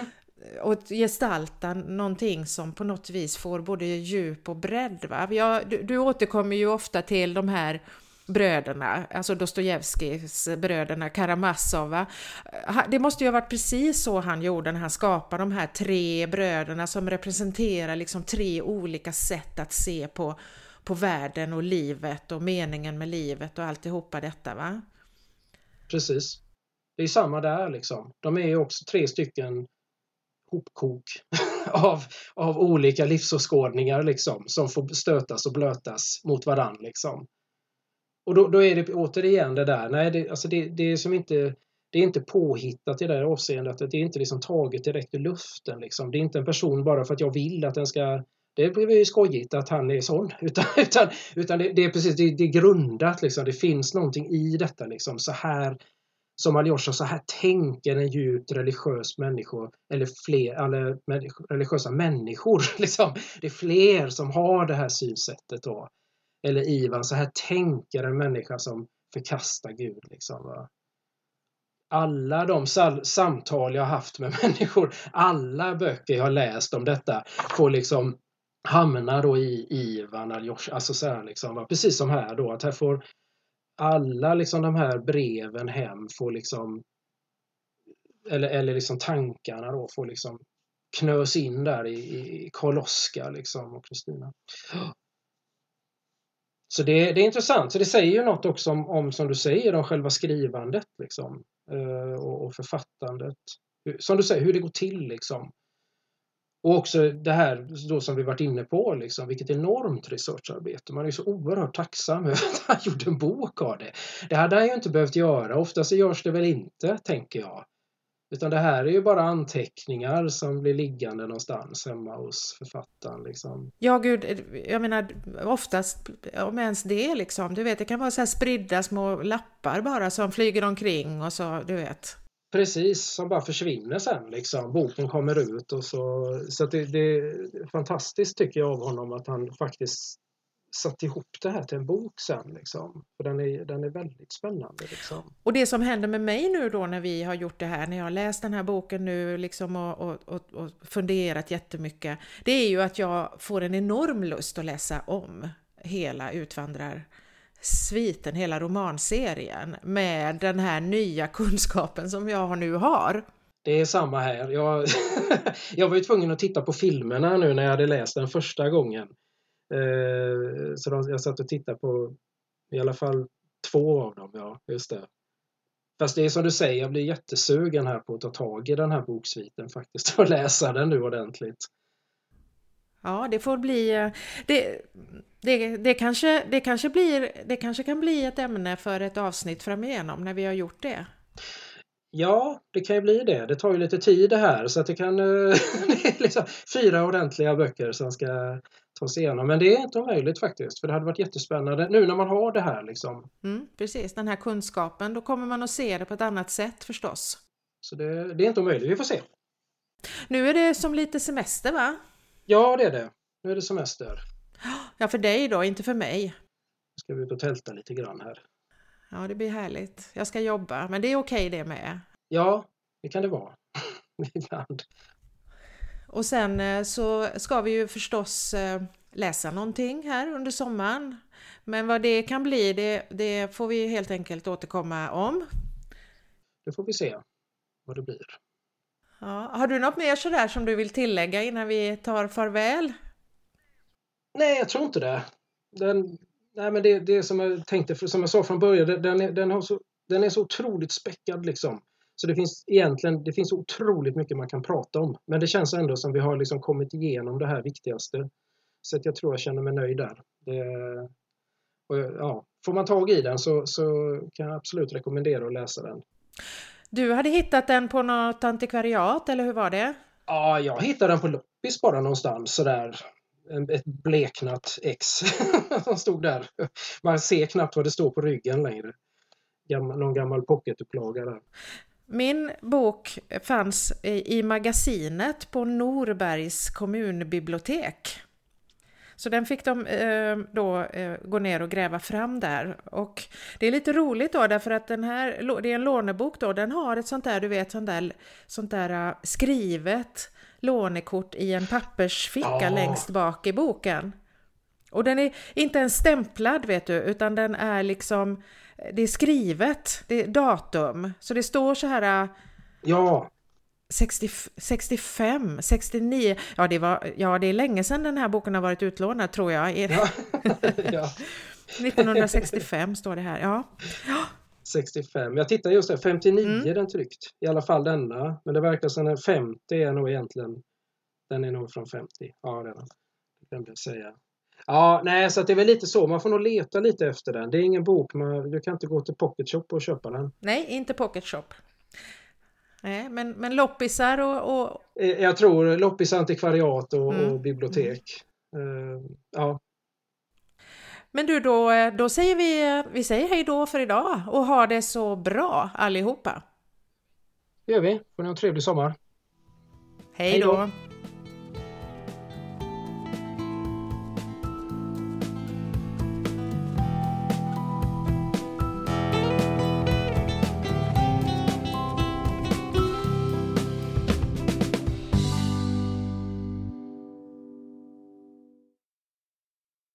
och gestalta någonting som på något vis får både djup och bredd. Va? Jag, du, du återkommer ju ofta till de här bröderna, alltså Dostojevskijs bröderna Karamazov. Det måste ju ha varit precis så han gjorde när han skapade de här tre bröderna som representerar liksom tre olika sätt att se på, på världen och livet och meningen med livet och alltihopa detta va? Precis. Det är samma där liksom. De är ju också tre stycken hopkok av, av olika livsåskådningar liksom som får stötas och blötas mot varann liksom. Och då, då är det återigen det där, nej det, alltså det, det är som inte det är inte påhittat i det här avseendet. Det är inte liksom taget direkt ur luften. Liksom. Det är inte en person bara för att jag vill att den ska... Det blir ju skojigt att han är sån. Utan, utan, utan det, det är precis det, det, är grundat. Liksom. Det finns någonting i detta. Liksom. Så här, som Aljosha, så här tänker en djupt religiös människa. Eller fler eller religiösa människor. Liksom. Det är fler som har det här synsättet. Då eller Ivan, så här tänker en människa som förkastar Gud. Liksom, va? Alla de samtal jag haft med människor, alla böcker jag har läst om detta får liksom hamnar då i Ivan eller alltså så här liksom, va? precis som här då, att här får alla liksom de här breven hem får liksom eller, eller liksom tankarna då får liksom knös in där i, i Karl Oskar liksom och Kristina. Så det, det, är intressant. Så det säger ju något också om, om som du säger, om själva skrivandet liksom, eh, och, och, författandet. Som du säger, hur det går till liksom. Och också det här då som vi varit inne på, liksom, vilket enormt researcharbete. Man är så oerhört tacksam över att han gjorde en bok av det. Det hade han ju inte behövt göra. Oftast görs det väl inte, tänker jag. Utan det här är ju bara anteckningar som blir liggande någonstans hemma hos författaren. Liksom. Ja, gud, jag menar oftast, om ens det liksom, du vet, det kan vara så här spridda små lappar bara som flyger omkring och så, du vet. Precis, som bara försvinner sen liksom. Boken kommer ut och så. Så det, det är fantastiskt tycker jag av honom att han faktiskt satt ihop det här till en bok sen. Liksom. För den är, den är väldigt spännande. Liksom. Och det som händer med mig nu då när vi har gjort det här, när jag har läst den här boken nu liksom och, och, och, och funderat jättemycket, det är ju att jag får en enorm lust att läsa om hela Utvandrar sviten, hela romanserien med den här nya kunskapen som jag nu har. Det är samma här. Jag, jag var ju tvungen att titta på filmerna nu när jag hade läst den första gången. Eh, så de, jag satt och tittade på i alla fall två av dem, ja, just det. Fast det är som du säger, jag blir jättesugen här på att ta tag i den här boksviten faktiskt och läsa den nu ordentligt. Ja, det får bli... Eh, det, det, det, kanske, det, kanske blir, det kanske kan bli ett ämne för ett avsnitt framigenom när vi har gjort det. Ja, det kan ju bli det. Det tar ju lite tid det här så att det kan... Eh, det är liksom fyra ordentliga böcker som ska ta sig igenom. Men det är inte omöjligt faktiskt, för det hade varit jättespännande nu när man har det här liksom. Mm, precis, den här kunskapen, då kommer man att se det på ett annat sätt förstås. Så det, det är inte omöjligt, vi får se. Nu är det som lite semester va? Ja, det är det. Nu är det semester. Ja, för dig då, inte för mig. Nu ska vi ut och tälta lite grann här. Ja, det blir härligt. Jag ska jobba, men det är okej det med. Ja, det kan det vara. Ibland. Och sen eh, så ska vi ju förstås eh, läsa någonting här under sommaren. Men vad det kan bli, det, det får vi helt enkelt återkomma om. Det får vi se vad det blir. Ja, har du något mer sådär som du vill tillägga innan vi tar farväl? Nej, jag tror inte det. Den, nej, men det, det som jag tänkte, som jag sa från början, den, är, den, har så, den är så otroligt späckad liksom. Så det finns egentligen det finns otroligt mycket man kan prata om. Men det känns ändå som vi har liksom kommit igenom det här viktigaste. Så att jag tror jag känner mig nöjd där. Det, och, ja, får man tag i den så, så kan jag absolut rekommendera att läsa den. Du hade hittat den på något antikvariat eller hur var det? Ja, jag hittade den på loppis bara någonstans sådär. Ett bleknat X som stod där. Man ser knappt vad det står på ryggen längre. någon gammal pocketupplaga där. Min bok fanns i magasinet på Norbergs kommunbibliotek. Så den fick de eh, då eh, gå ner och gräva fram där. Och det är lite roligt då därför att den här, det är en lånebok då, den har ett sånt där, du vet, sånt där, sånt där uh, skrivet lånekort i en pappersficka oh. längst bak i boken. Och den är inte ens stämplad vet du, utan den är liksom, det är skrivet, det är datum. Så det står så här... Ja! 60, 65, 69, ja det, var, ja det är länge sedan den här boken har varit utlånad tror jag. Ja. ja. 1965 står det här, ja. 65, jag tittar just där, 59 mm. är den tryckt. I alla fall denna, men det verkar som den 50 är nog egentligen, den är nog från 50. Ja, den glömde jag säga. Ja, nej, så det är väl lite så. Man får nog leta lite efter den. Det är ingen bok, man, du kan inte gå till Pocket Shop och köpa den. Nej, inte Pocket Shop. Nej, men, men loppisar och, och... Eh, jag tror loppis, antikvariat och, mm. och bibliotek. Uh, ja. Men du, då, då säger vi, vi säger hej då för idag och ha det så bra allihopa. Det gör vi. Får ni en trevlig sommar. Hej då.